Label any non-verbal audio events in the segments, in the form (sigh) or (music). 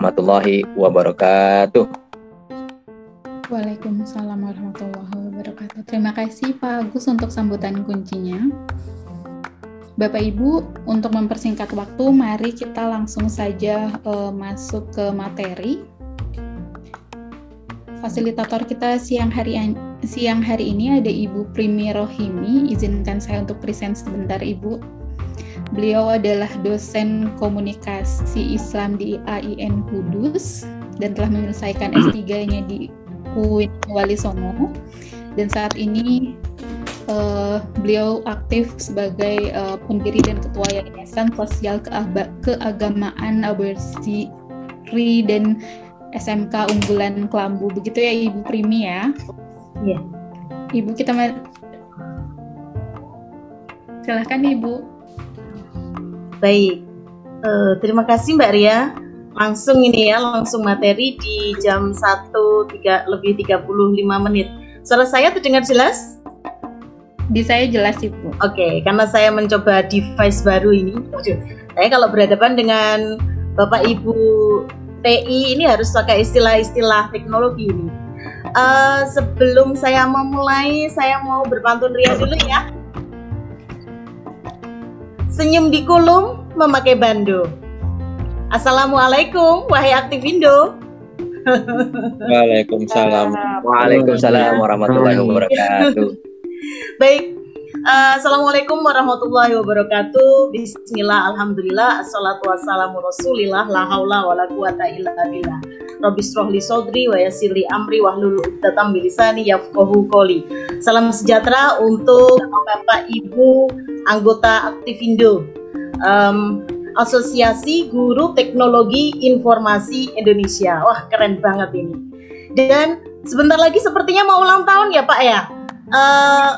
warahmatullahi wabarakatuh. Waalaikumsalam warahmatullahi wabarakatuh. Terima kasih Pak Agus untuk sambutan kuncinya. Bapak Ibu, untuk mempersingkat waktu, mari kita langsung saja uh, masuk ke materi. Fasilitator kita siang hari siang hari ini ada Ibu Primi Rohimi. Izinkan saya untuk present sebentar, Ibu. Beliau adalah dosen komunikasi Islam di AIN Kudus dan telah menyelesaikan S3-nya di UIN Wali Songo. Dan saat ini uh, beliau aktif sebagai uh, pendiri dan ketua Yayasan Sosial Keagamaan Abersiri dan SMK Unggulan Kelambu. Begitu ya Ibu Primi ya? Iya. Ibu kita silahkan Ibu. Baik, uh, terima kasih Mbak Ria. Langsung ini ya, langsung materi di jam 1 3, lebih 35 menit. Suara saya terdengar jelas? Di saya jelas Ibu. Oke, okay, karena saya mencoba device baru ini. saya kalau berhadapan dengan Bapak Ibu TI ini harus pakai istilah-istilah teknologi ini. Uh, sebelum saya memulai, saya mau berpantun ria dulu ya. Senyum di kulum, memakai bando. Assalamualaikum, wahai aktif Indo. Waalaikumsalam. Waalaikumsalam warahmatullahi wabarakatuh. Baik, uh, Assalamualaikum warahmatullahi wabarakatuh. Bismillah, Alhamdulillah, Assalatu wassalamu rasulillah, la haula wa la quwata illa billah. Rabbi srohli sodri wa yasirli amri wahlul uqdatam bilisani yafqahu qoli. Salam sejahtera untuk Bapak Ibu anggota Aktivindo. Um, Asosiasi Guru Teknologi Informasi Indonesia. Wah, keren banget ini. Dan sebentar lagi sepertinya mau ulang tahun ya, Pak ya. Uh,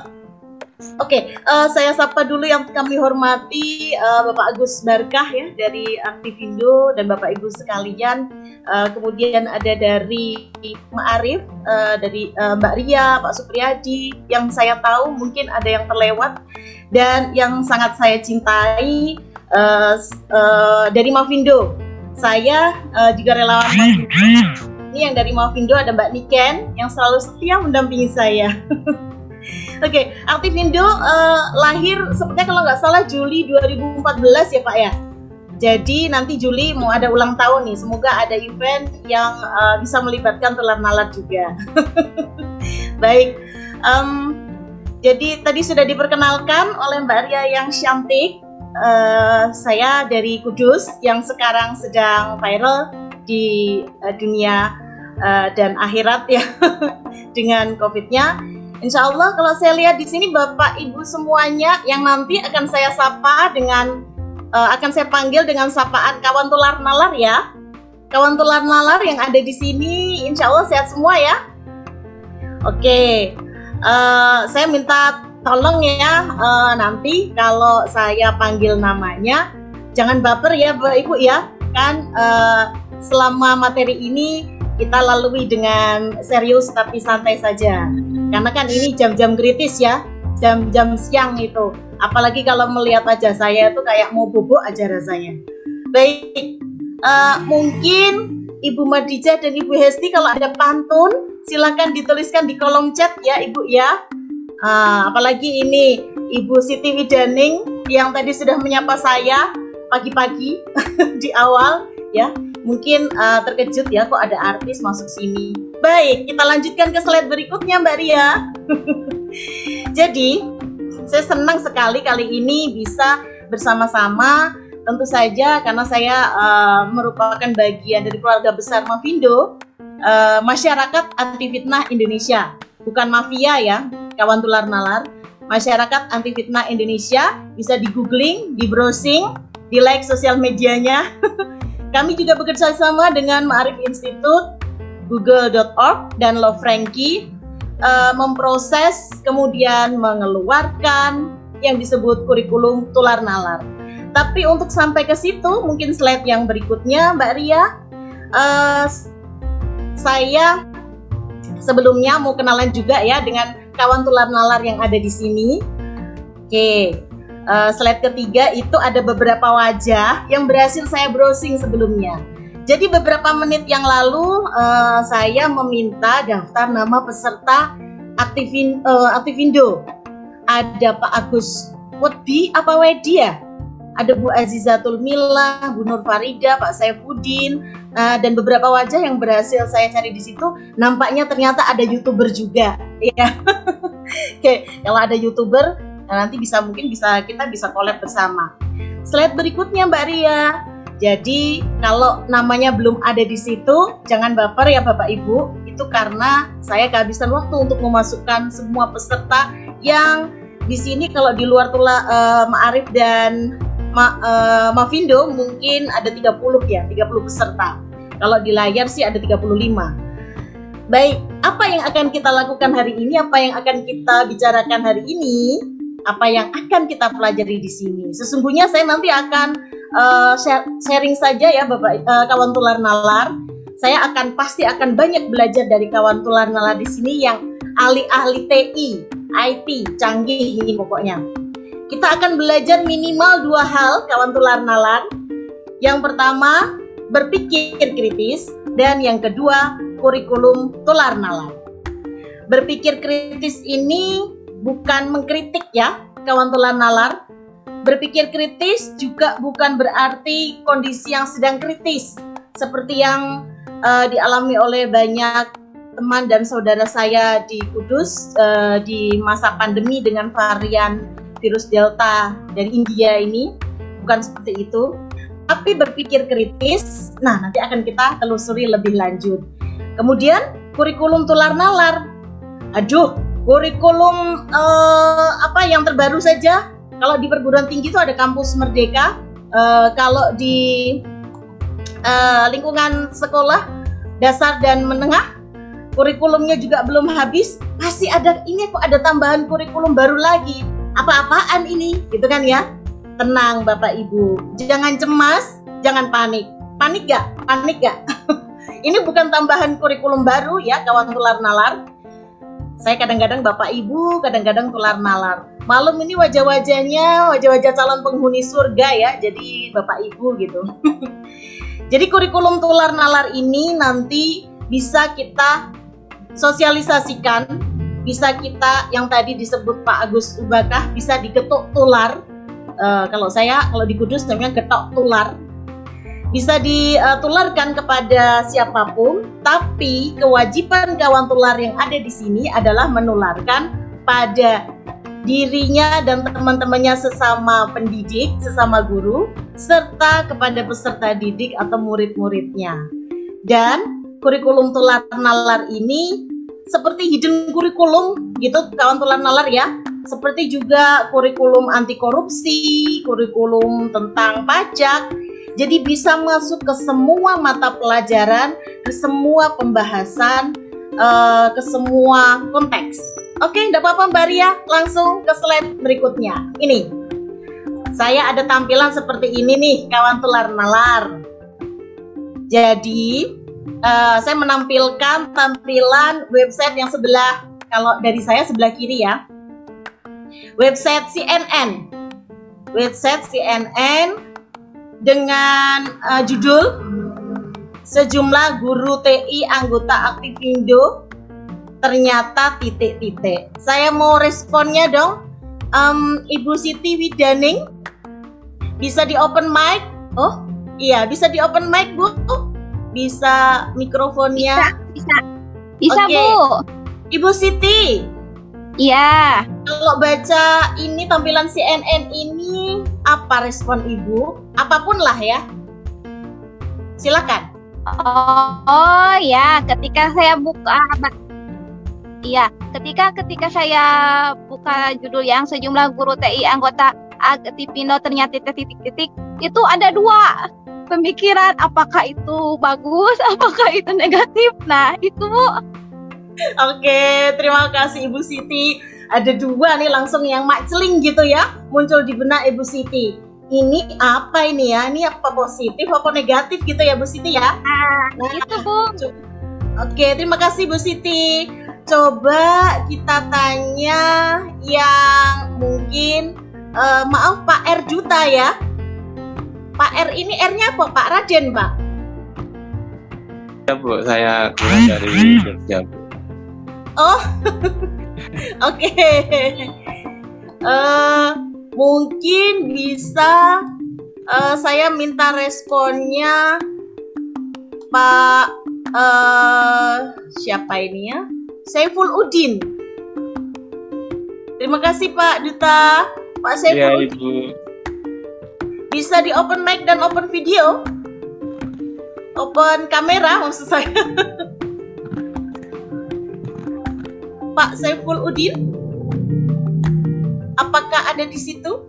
Oke, okay, uh, eh, saya sapa dulu yang kami hormati uh, Bapak Agus Barkah ya dari Aktivindo dan Bapak Ibu sekalian. Uh, kemudian ada dari Ma'arif, uh, dari uh, Mbak Ria, Pak Supriyadi, yang saya tahu mungkin ada yang terlewat dan yang sangat saya cintai uh, uh, dari Mavindo. Saya uh, juga relawan Mavindo. Ini yang dari Mavindo ada Mbak Niken yang selalu setia mendampingi saya. (laughs) Oke, okay, Aktivindo uh, lahir sepertinya kalau nggak salah Juli 2014 ya Pak ya. Jadi nanti Juli mau ada ulang tahun nih. Semoga ada event yang uh, bisa melibatkan telar nalar juga. (laughs) Baik. Um, jadi tadi sudah diperkenalkan oleh Mbak Ria yang cantik. Uh, saya dari Kudus yang sekarang sedang viral di uh, dunia uh, dan akhirat ya (laughs) dengan COVID-nya Insya Allah kalau saya lihat di sini Bapak Ibu semuanya yang nanti akan saya sapa dengan uh, akan saya panggil dengan sapaan kawan tular nalar ya. Kawan tular nalar yang ada di sini Insya Allah sehat semua ya. Oke, uh, saya minta tolong ya uh, nanti kalau saya panggil namanya jangan baper ya Bapak Ibu ya. Kan uh, selama materi ini kita lalui dengan serius tapi santai saja. Karena kan ini jam-jam kritis ya jam-jam siang itu. Apalagi kalau melihat wajah saya itu kayak mau bubuk aja rasanya. Baik uh, mungkin Ibu Madija dan Ibu Hesti kalau ada pantun silahkan dituliskan di kolom chat ya Ibu ya. Uh, apalagi ini Ibu Siti Widaning yang tadi sudah menyapa saya pagi-pagi (laughs) di awal ya mungkin uh, terkejut ya kok ada artis masuk sini Baik, kita lanjutkan ke slide berikutnya Mbak Ria. (laughs) Jadi, saya senang sekali kali ini bisa bersama-sama tentu saja karena saya uh, merupakan bagian dari keluarga besar Mavindo, uh, masyarakat anti fitnah Indonesia, bukan mafia ya, kawan tular nalar. Masyarakat anti fitnah Indonesia bisa di googling, di browsing, di like sosial medianya. (laughs) Kami juga bekerja sama dengan Ma'arif Institute google.org dan Love Frankie uh, memproses kemudian mengeluarkan yang disebut kurikulum tular nalar. Tapi untuk sampai ke situ mungkin slide yang berikutnya Mbak Ria, uh, saya sebelumnya mau kenalan juga ya dengan kawan tular nalar yang ada di sini. Oke, uh, slide ketiga itu ada beberapa wajah yang berhasil saya browsing sebelumnya. Jadi beberapa menit yang lalu uh, saya meminta daftar nama peserta Aktivin, uh, Aktivindo. Ada Pak Agus Wedi apa Wedi ya? Ada Bu Azizatul Mila, Bu Nur Farida, Pak Saifuddin, uh, dan beberapa wajah yang berhasil saya cari di situ. Nampaknya ternyata ada youtuber juga, (laughs) ya. Oke, kalau ada youtuber nanti bisa mungkin bisa kita bisa collab bersama. Slide berikutnya Mbak Ria. Jadi kalau namanya belum ada di situ, jangan baper ya Bapak Ibu. Itu karena saya kehabisan waktu untuk memasukkan semua peserta yang di sini kalau di luar tula uh, Ma'arif dan Ma, uh, Mavindo mungkin ada 30 ya, 30 peserta. Kalau di layar sih ada 35. Baik, apa yang akan kita lakukan hari ini? Apa yang akan kita bicarakan hari ini? Apa yang akan kita pelajari di sini? Sesungguhnya saya nanti akan uh, sharing saja ya Bapak uh, kawan tular nalar. Saya akan pasti akan banyak belajar dari kawan tular nalar di sini yang ahli-ahli TI, IT, canggih ini pokoknya. Kita akan belajar minimal dua hal kawan tular nalar. Yang pertama, berpikir kritis dan yang kedua, kurikulum tular nalar. Berpikir kritis ini bukan mengkritik ya, kawan tular nalar, Berpikir kritis juga bukan berarti kondisi yang sedang kritis, seperti yang uh, dialami oleh banyak teman dan saudara saya di Kudus uh, di masa pandemi dengan varian virus Delta dari India ini, bukan seperti itu. Tapi berpikir kritis, nah nanti akan kita telusuri lebih lanjut. Kemudian kurikulum tular nalar. Aduh, kurikulum uh, apa yang terbaru saja kalau di perguruan tinggi itu ada kampus merdeka. Uh, kalau di uh, lingkungan sekolah dasar dan menengah, kurikulumnya juga belum habis. Masih ada ini kok ada tambahan kurikulum baru lagi. Apa-apaan ini? Gitu kan ya? Tenang Bapak Ibu, jangan cemas, jangan panik. Panik gak? Panik gak? (laughs) ini bukan tambahan kurikulum baru ya kawan tular nalar saya kadang-kadang bapak ibu, kadang-kadang tular nalar. Malam ini wajah-wajahnya wajah-wajah calon penghuni surga ya, jadi bapak ibu gitu. (laughs) jadi kurikulum tular nalar ini nanti bisa kita sosialisasikan, bisa kita yang tadi disebut Pak Agus Ubakah bisa diketuk tular. Uh, kalau saya kalau di Kudus namanya ketok tular bisa ditularkan kepada siapa pun, tapi kewajiban kawan tular yang ada di sini adalah menularkan pada dirinya dan teman-temannya sesama pendidik, sesama guru, serta kepada peserta didik atau murid-muridnya. Dan kurikulum tular nalar ini seperti hidden kurikulum gitu kawan tular nalar ya seperti juga kurikulum anti korupsi, kurikulum tentang pajak jadi bisa masuk ke semua mata pelajaran, ke semua pembahasan, uh, ke semua konteks. Oke, tidak apa-apa Mbak Ria, langsung ke slide berikutnya. Ini, saya ada tampilan seperti ini nih, kawan tular nalar. Jadi, uh, saya menampilkan tampilan website yang sebelah, kalau dari saya sebelah kiri ya. Website CNN. Website CNN dengan uh, judul sejumlah guru TI anggota Aktivindo ternyata titik-titik. Saya mau responnya dong. Um, Ibu Siti Widaning bisa di open mic? Oh, iya bisa di open mic Bu. Bisa mikrofonnya? Bisa, bisa. Bisa okay. Bu. Ibu Siti, Iya. Kalau baca ini tampilan CNN ini apa respon ibu? Apa pun lah ya. Silakan. Oh, oh ya, ketika saya buka Iya, ketika ketika saya buka judul yang sejumlah guru TI anggota Aktivindo ternyata titik-titik itu ada dua pemikiran apakah itu bagus, (laughs) apakah itu negatif. Nah, itu Oke, terima kasih Ibu Siti. Ada dua nih langsung yang makceling gitu ya, muncul di benak Ibu Siti. Ini apa ini ya? Ini apa positif apa negatif gitu ya Bu Siti ya? Nah, itu Bu. Oke, terima kasih Bu Siti. Coba kita tanya yang mungkin uh, maaf Pak R Juta ya. Pak R ini R-nya apa? Pak Raden, Pak? Bu, saya kurang dari Jogja, Bu. Oh, (laughs) (laughs) oke. Eh, mungkin bisa eh, saya minta responnya Pak eh, siapa ini ya? Saiful Udin. Terima kasih Pak Duta. Pak Saiful Iya, Udin. Ibu. Bisa di open mic dan open video? Open kamera maksud saya. (laughs) Pak Saiful Udin? Apakah ada di situ?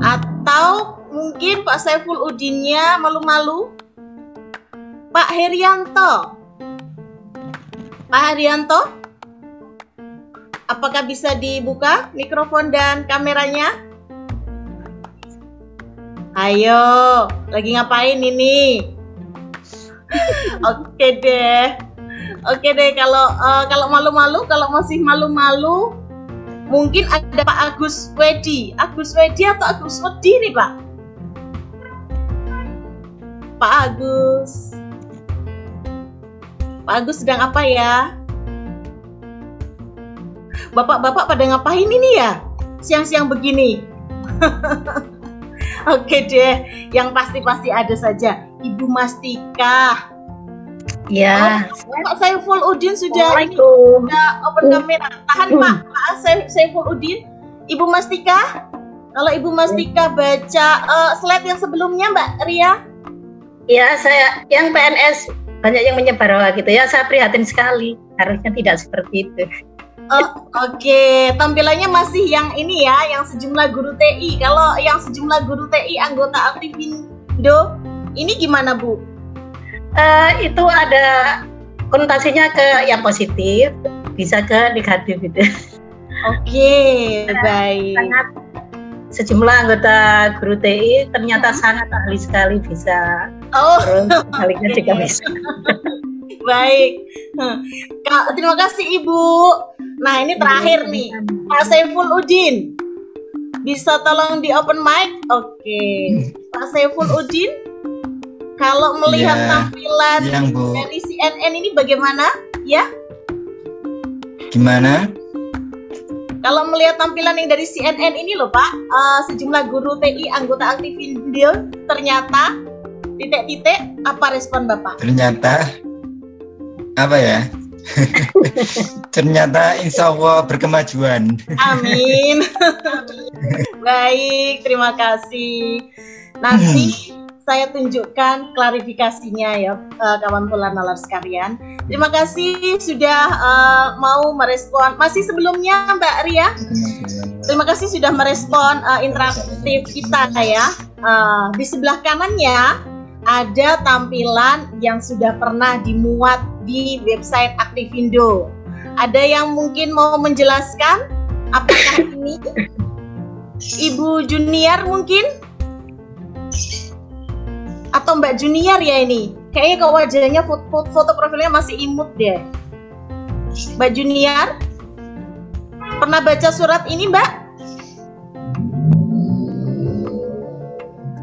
Atau mungkin Pak Saiful Udinnya malu-malu? Pak Herianto? Pak Herianto? Apakah bisa dibuka mikrofon dan kameranya? Ayo, lagi ngapain ini? (laughs) Oke deh. Oke deh kalau eh, kalau malu-malu, kalau masih malu-malu, mungkin ada Pak Agus Wedi. Agus Wedi atau Agus Wedi nih, Pak? Pak Agus. Pak Agus sedang apa ya? Bapak-bapak pada ngapain ini ya? Siang-siang begini. (laughs) Oke deh, yang pasti-pasti ada saja. Ibu Mastika. Ya, Pak Saiful Udin sudah ini sudah open kamera. Tahan Pak, Pak Saif- Saiful Udin. Ibu Mastika, kalau Ibu Mastika baca eh, slide yang sebelumnya Mbak Ria. Ya, saya yang PNS banyak yang menyebar gitu ya. Saya prihatin sekali. Harusnya tidak seperti itu. Oh, Oke, tampilannya masih yang ini ya, yang sejumlah guru TI. Kalau yang sejumlah guru TI anggota Aktivindo, ini gimana Bu? Eh, itu ada konotasinya ke yang positif, bisa ke negatif gitu. Oke, baik. Sangat sejumlah anggota guru TI ternyata sangat ahli sekali bisa Oh, terus sebaliknya (laughs) juga bisa. baik. Hmm. Terima kasih Ibu. Nah, ini terakhir nih. Pak Saiful Udin. Bisa tolong di open mic? Oke. Pak Saiful Udin, kalau melihat Iya, tampilan Yang Bu, dari CNN ini bagaimana? Ya, gimana? kalau melihat tampilan yang dari CNN ini loh Pak, eh, sejumlah guru TI anggota Aktivindo ternyata titik-titik apa respon Bapak? Ternyata apa ya? (laughs) Ternyata insya Allah berkemajuan. Amin. (laughs) Baik, terima kasih. Nanti saya tunjukkan klarifikasinya ya eh, kawan pula nalar sekalian. Terima kasih sudah eh, mau merespon. Masih sebelumnya Mbak Ria, terima kasih sudah merespon eh, interaktif kita ya. Eh, di sebelah kanannya ada tampilan yang sudah pernah dimuat di website Aktivindo. Ada yang mungkin mau menjelaskan apakah ini Ibu Junior mungkin? Atau Mbak Junior ya ini? Kayaknya kok wajahnya foto, foto profilnya masih imut deh. Mbak Junior? Pernah baca surat ini Mbak?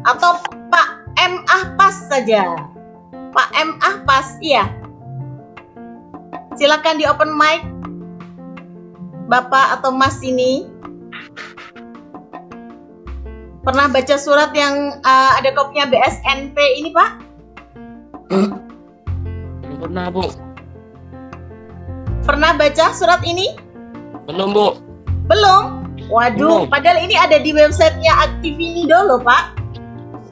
Atau Pak M. Ahpas saja? Pak M. Ahpas, iya. Silakan di open mic. Bapak atau Mas ini pernah baca surat yang uh, ada kopinya BSNP ini Pak? Belum pernah, Bu. Pernah baca surat ini? Belum, Bu. Belum? Waduh, Belum. padahal ini ada di websitenya Aktivindo loh Pak.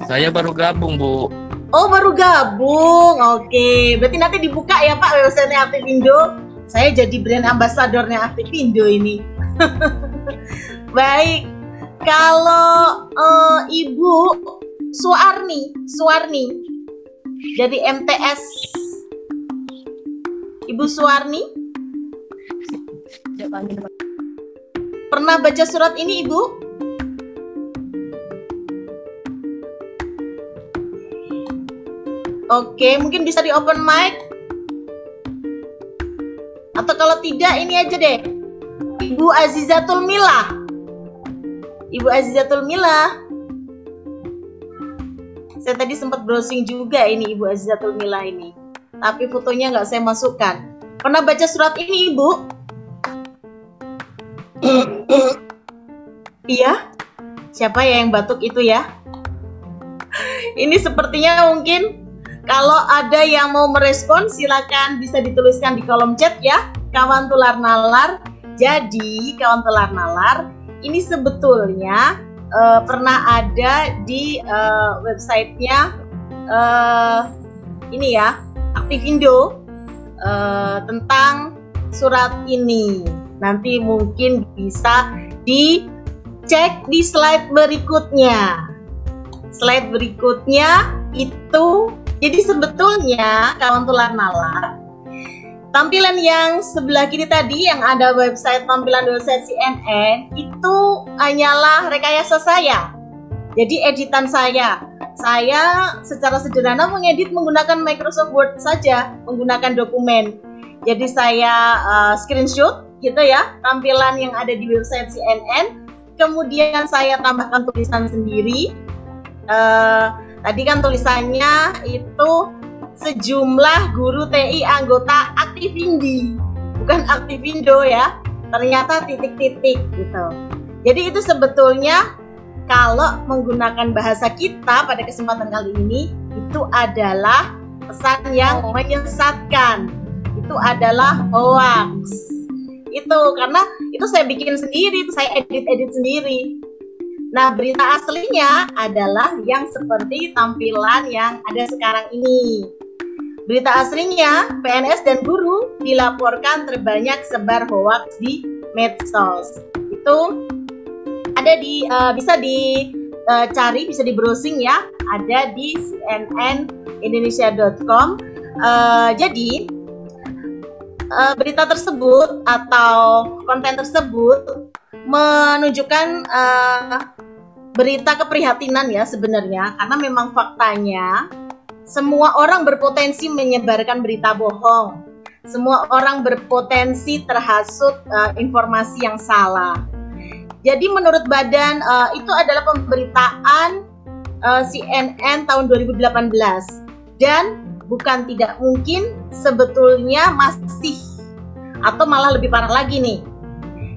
Saya baru gabung, Bu. Oh baru gabung, oke. Berarti nanti dibuka ya Pak websitenya Aktivindo. Saya jadi brand ambasadornya Aktivindo ini. (laughs) Baik, kalau eh, Ibu Suarni, Suarni dari MTS, Ibu Suarni pernah baca surat ini Ibu? Oke, mungkin bisa di open mic. Atau kalau tidak ini aja deh. Ibu Azizatul Mila. Ibu Azizatul Mila. Saya tadi sempat browsing juga ini Ibu Azizatul Mila ini. Tapi fotonya nggak saya masukkan. Pernah baca surat ini Ibu? (clears throat) iya? Siapa ya yang batuk itu ya? (laughs) ini sepertinya mungkin kalau ada yang mau merespon silakan bisa dituliskan di kolom chat ya kawan tular nalar. Jadi kawan tular nalar ini sebetulnya uh, pernah ada di uh, websitenya uh, ini ya Aktivindo uh, tentang surat ini. Nanti mungkin bisa dicek di slide berikutnya. Slide berikutnya itu jadi sebetulnya kawan tular nalar tampilan yang sebelah kiri tadi yang ada website tampilan website CNN itu hanyalah rekayasa saya. Jadi editan saya. Saya secara sederhana mengedit menggunakan Microsoft Word saja, menggunakan dokumen. Jadi saya uh, screenshot gitu ya tampilan yang ada di website CNN. Kemudian saya tambahkan tulisan sendiri. Uh, tadi kan tulisannya itu sejumlah guru TI anggota Aktivindi, bukan Aktivindo ya. Ternyata titik-titik gitu. Jadi itu sebetulnya kalau menggunakan bahasa kita pada kesempatan kali ini itu adalah pesan yang menyesatkan. Itu adalah hoax. Itu karena itu saya bikin sendiri, itu saya edit-edit sendiri. Nah, berita aslinya adalah yang seperti tampilan yang ada sekarang ini. Berita aslinya, PNS dan guru dilaporkan terbanyak sebar hoax di medsos. Itu ada di uh, bisa dicari, uh, bisa di browsing ya, ada di cnnindonesia.com. Uh, jadi uh, berita tersebut atau konten tersebut menunjukkan uh, berita keprihatinan ya sebenarnya karena memang faktanya semua orang berpotensi menyebarkan berita bohong. Semua orang berpotensi terhasut uh, informasi yang salah. Jadi menurut Badan uh, itu adalah pemberitaan uh, CNN tahun 2018 dan bukan tidak mungkin sebetulnya masih atau malah lebih parah lagi nih.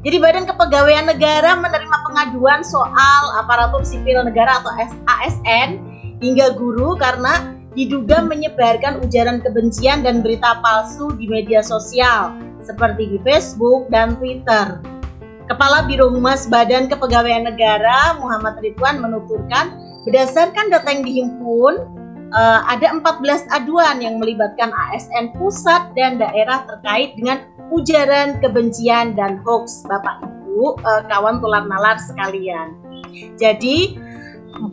Jadi Badan Kepegawaian Negara menerima pengaduan soal aparatur sipil negara atau ASN hingga guru karena diduga menyebarkan ujaran kebencian dan berita palsu di media sosial seperti di Facebook dan Twitter. Kepala Biro Humas Badan Kepegawaian Negara Muhammad Ridwan menuturkan berdasarkan data yang dihimpun uh, ada 14 aduan yang melibatkan ASN pusat dan daerah terkait dengan ujaran kebencian dan hoax Bapak Ibu uh, kawan tular nalar sekalian. Jadi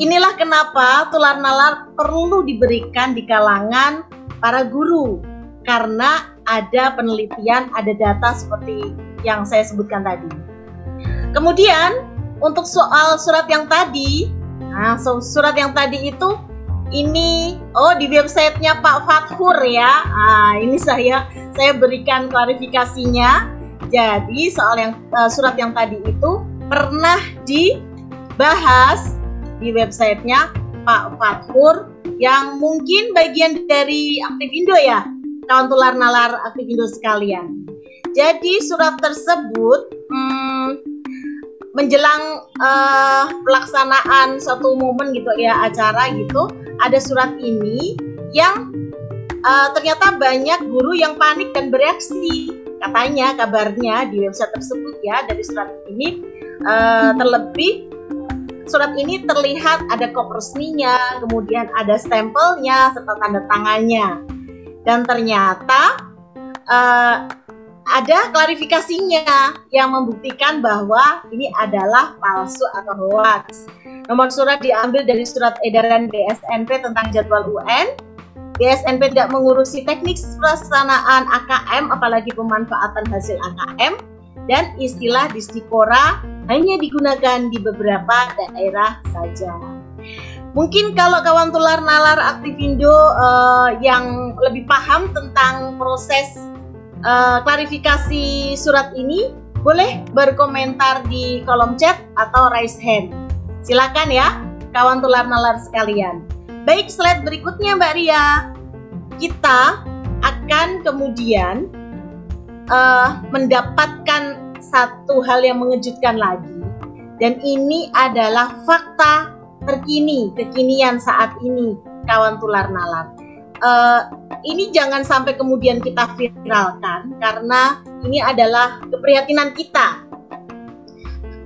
Inilah kenapa tular nalar perlu diberikan di kalangan para guru karena ada penelitian, ada data seperti yang saya sebutkan tadi. Kemudian untuk soal surat yang tadi, nah so, surat yang tadi itu ini oh di websitenya Pak Fathur ya. Nah, ini saya saya berikan klarifikasinya. Jadi soal yang uh, surat yang tadi itu pernah dibahas di websitenya Pak Fathur yang mungkin bagian dari Aktivindo ya, kawan tular nalar Aktivindo sekalian. Jadi surat tersebut hmm, menjelang uh, pelaksanaan suatu momen gitu ya acara gitu, ada surat ini yang uh, ternyata banyak guru yang panik dan bereaksi. Katanya kabarnya di website tersebut ya dari surat ini uh, terlebih surat ini terlihat ada kop kemudian ada stempelnya serta tanda tangannya. Dan ternyata uh, ada klarifikasinya yang membuktikan bahwa ini adalah palsu atau hoax. Nomor surat diambil dari surat edaran BSNP tentang jadwal UN. BSNP tidak mengurusi teknik pelaksanaan AKM apalagi pemanfaatan hasil AKM dan istilah distikora hanya digunakan di beberapa daerah saja. Mungkin kalau kawan tular nalar aktivindo uh, yang lebih paham tentang proses uh, klarifikasi surat ini, boleh berkomentar di kolom chat atau raise hand. Silakan ya, kawan tular nalar sekalian. Baik, slide berikutnya Mbak Ria. Kita akan kemudian uh, mendapatkan satu hal yang mengejutkan lagi. Dan ini adalah fakta terkini, kekinian saat ini, kawan tular nalar. Uh, ini jangan sampai kemudian kita viralkan karena ini adalah keprihatinan kita.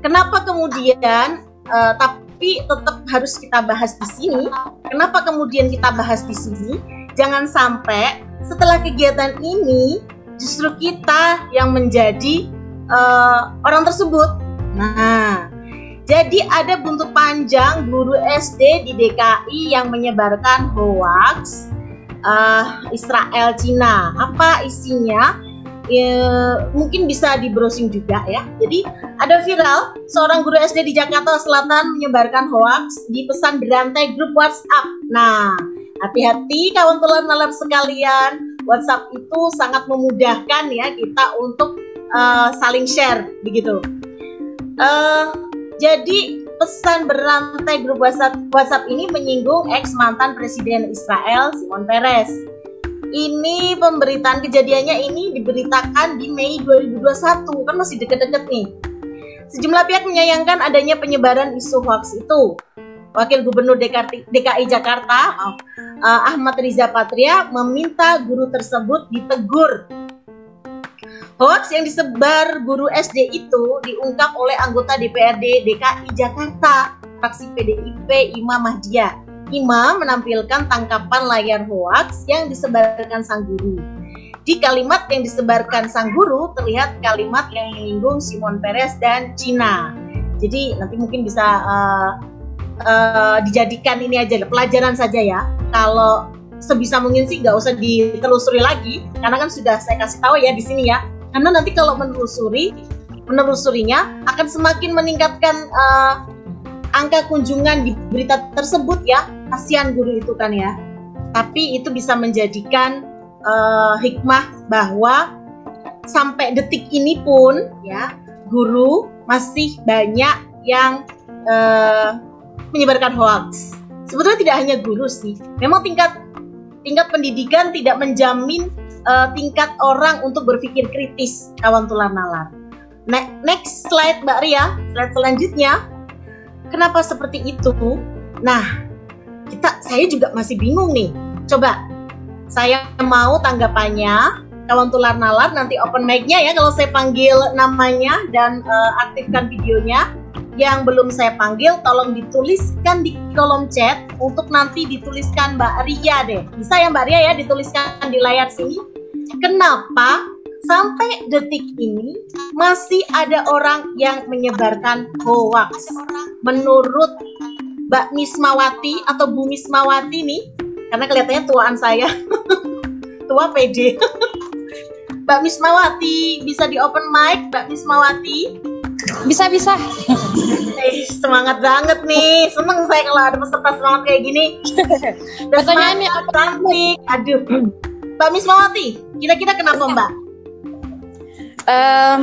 Kenapa kemudian uh, tapi tetap harus kita bahas di sini? Kenapa kemudian kita bahas di sini? Jangan sampai setelah kegiatan ini justru kita yang menjadi uh, orang tersebut. Nah, jadi ada buntut panjang guru SD di DKI yang menyebarkan hoax uh, Israel Cina. Apa isinya? Ya, mungkin bisa di browsing juga ya. Jadi ada viral seorang guru SD di Jakarta Selatan menyebarkan hoax di pesan berantai grup WhatsApp. Nah, hati-hati kawan telan nalar sekalian. WhatsApp itu sangat memudahkan ya kita untuk uh, saling share begitu. Uh, jadi pesan berantai grup WhatsApp, WhatsApp ini menyinggung ex mantan Presiden Israel Simon Peres. Ini pemberitaan kejadiannya ini diberitakan di Mei 2021 kan masih deket-deket nih. Sejumlah pihak menyayangkan adanya penyebaran isu hoax itu Wakil Gubernur DKI, Jakarta uh, Ahmad Riza Patria meminta guru tersebut ditegur Hoax yang disebar guru SD itu diungkap oleh anggota DPRD DKI Jakarta, fraksi PDIP Imam Mahdia Imam menampilkan tangkapan layar hoaks yang disebarkan sang guru. Di kalimat yang disebarkan sang guru terlihat kalimat yang menyinggung Simon Peres dan Cina. Jadi nanti mungkin bisa uh, uh, dijadikan ini aja pelajaran saja ya. Kalau sebisa mungkin sih nggak usah ditelusuri lagi karena kan sudah saya kasih tahu ya di sini ya. Karena nanti kalau menelusuri menelusurinya akan semakin meningkatkan uh, angka kunjungan di berita tersebut ya kasihan guru itu kan ya tapi itu bisa menjadikan uh, hikmah bahwa sampai detik ini pun ya guru masih banyak yang uh, menyebarkan hoax sebetulnya tidak hanya guru sih memang tingkat tingkat pendidikan tidak menjamin uh, tingkat orang untuk berpikir kritis kawan tular nalar next slide Mbak Ria slide selanjutnya Kenapa seperti itu? Nah, kita saya juga masih bingung nih. Coba saya mau tanggapannya kawan tular nalar nanti open mic-nya ya kalau saya panggil namanya dan uh, aktifkan videonya. Yang belum saya panggil tolong dituliskan di kolom chat untuk nanti dituliskan Mbak Ria deh. Bisa ya Mbak Ria ya dituliskan di layar sini. Kenapa sampai detik ini masih ada orang yang menyebarkan hoax. Menurut Mbak Mismawati atau Bu Mismawati nih, karena kelihatannya tuaan saya, (laughs) tua PD. (laughs) Mbak Mismawati bisa di open mic, Mbak Mismawati. Bisa bisa. Eh, semangat banget nih. Seneng saya kalau ada peserta semangat kayak gini. (laughs) Pertanyaannya apa? Cantik. Aduh. Mbak Mismawati, kira-kira kenapa Mbak? Um,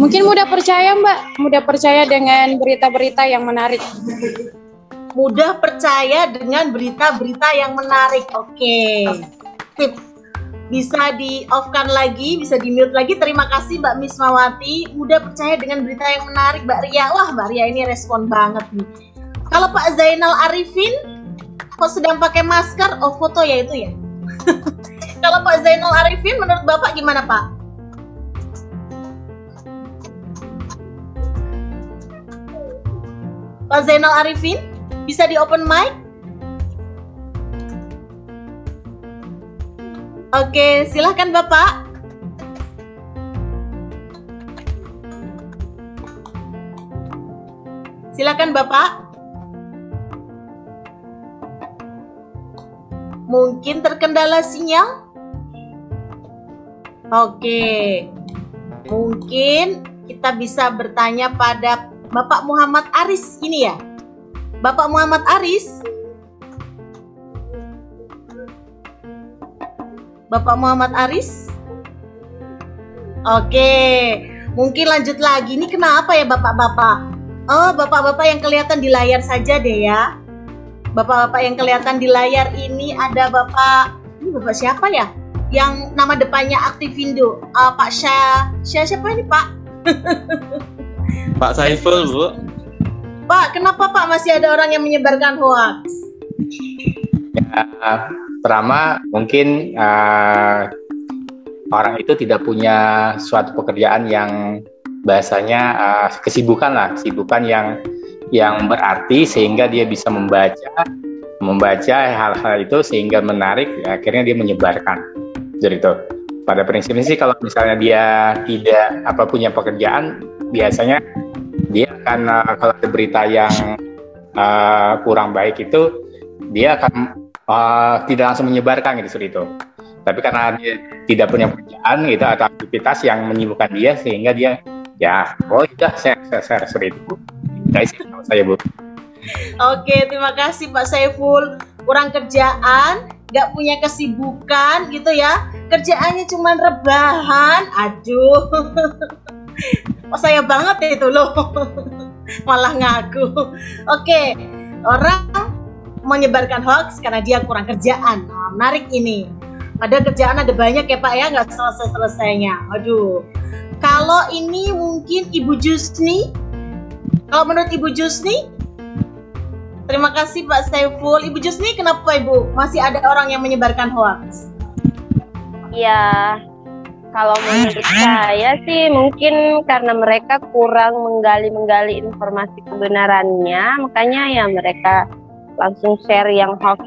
mungkin mudah percaya Mbak, mudah percaya dengan berita-berita yang menarik. Mudah percaya dengan berita-berita yang menarik. Oke. Tip bisa di off kan lagi, bisa di mute lagi. Terima kasih Mbak Mismawati. Mudah percaya dengan berita yang menarik Mbak Ria. Wah Mbak Ria ini respon banget nih. Kalau Pak Zainal Arifin kok sedang pakai masker, oh foto ya itu ya. (laughs) Kalau Pak Zainal Arifin menurut Bapak gimana Pak? Pak Zainal Arifin bisa di open mic? Oke, silahkan Bapak. Silakan Bapak. Mungkin terkendala sinyal? Oke. Mungkin kita bisa bertanya pada Bapak Muhammad Aris ini ya? Bapak Muhammad Aris? Bapak Muhammad Aris? Oke, mungkin lanjut lagi. Ini kenapa ya Bapak-bapak? Oh, Bapak-bapak yang kelihatan di layar saja deh ya. Bapak-bapak yang kelihatan di layar ini ada Bapak ini Bapak siapa ya? Yang nama depannya Aktivindo. Uh, Pak Syah, Syah siapa ini Pak? (laughs) Pak Saiful, Bu. Pak, kenapa Pak masih ada orang yang menyebarkan hoax? Ya, pertama mungkin eh, orang itu tidak punya suatu pekerjaan yang bahasanya eh, kesibukan lah, kesibukan yang yang berarti sehingga dia bisa membaca membaca hal-hal itu sehingga menarik akhirnya dia menyebarkan. Jadi itu. Pada prinsipnya sih kalau misalnya dia tidak apa punya pekerjaan biasanya dia akan eh, kalau ada berita yang eh, kurang baik itu dia akan eh, tidak langsung menyebarkan gitu itu tapi karena dia tidak punya pekerjaan gitu atau aktivitas yang menyibukkan dia sehingga dia ya oh sudah saya saya, saya seperti itu guys saya bu Oke, terima kasih Pak Saiful. Kurang kerjaan, nggak punya kesibukan gitu ya. Kerjaannya cuma rebahan. Aduh. (laughs) Oh, saya banget itu loh. (laughs) Malah ngaku. Oke, orang menyebarkan hoax karena dia kurang kerjaan. Nah, menarik ini. Padahal kerjaan ada banyak ya Pak ya, nggak selesai-selesainya. Aduh. Kalau ini mungkin Ibu Jusni, kalau menurut Ibu Jusni, terima kasih Pak Saiful. Ibu Jusni, kenapa Ibu masih ada orang yang menyebarkan hoax? Ya, kalau menurut saya sih mungkin karena mereka kurang menggali-menggali informasi kebenarannya, makanya ya mereka langsung share yang hoax.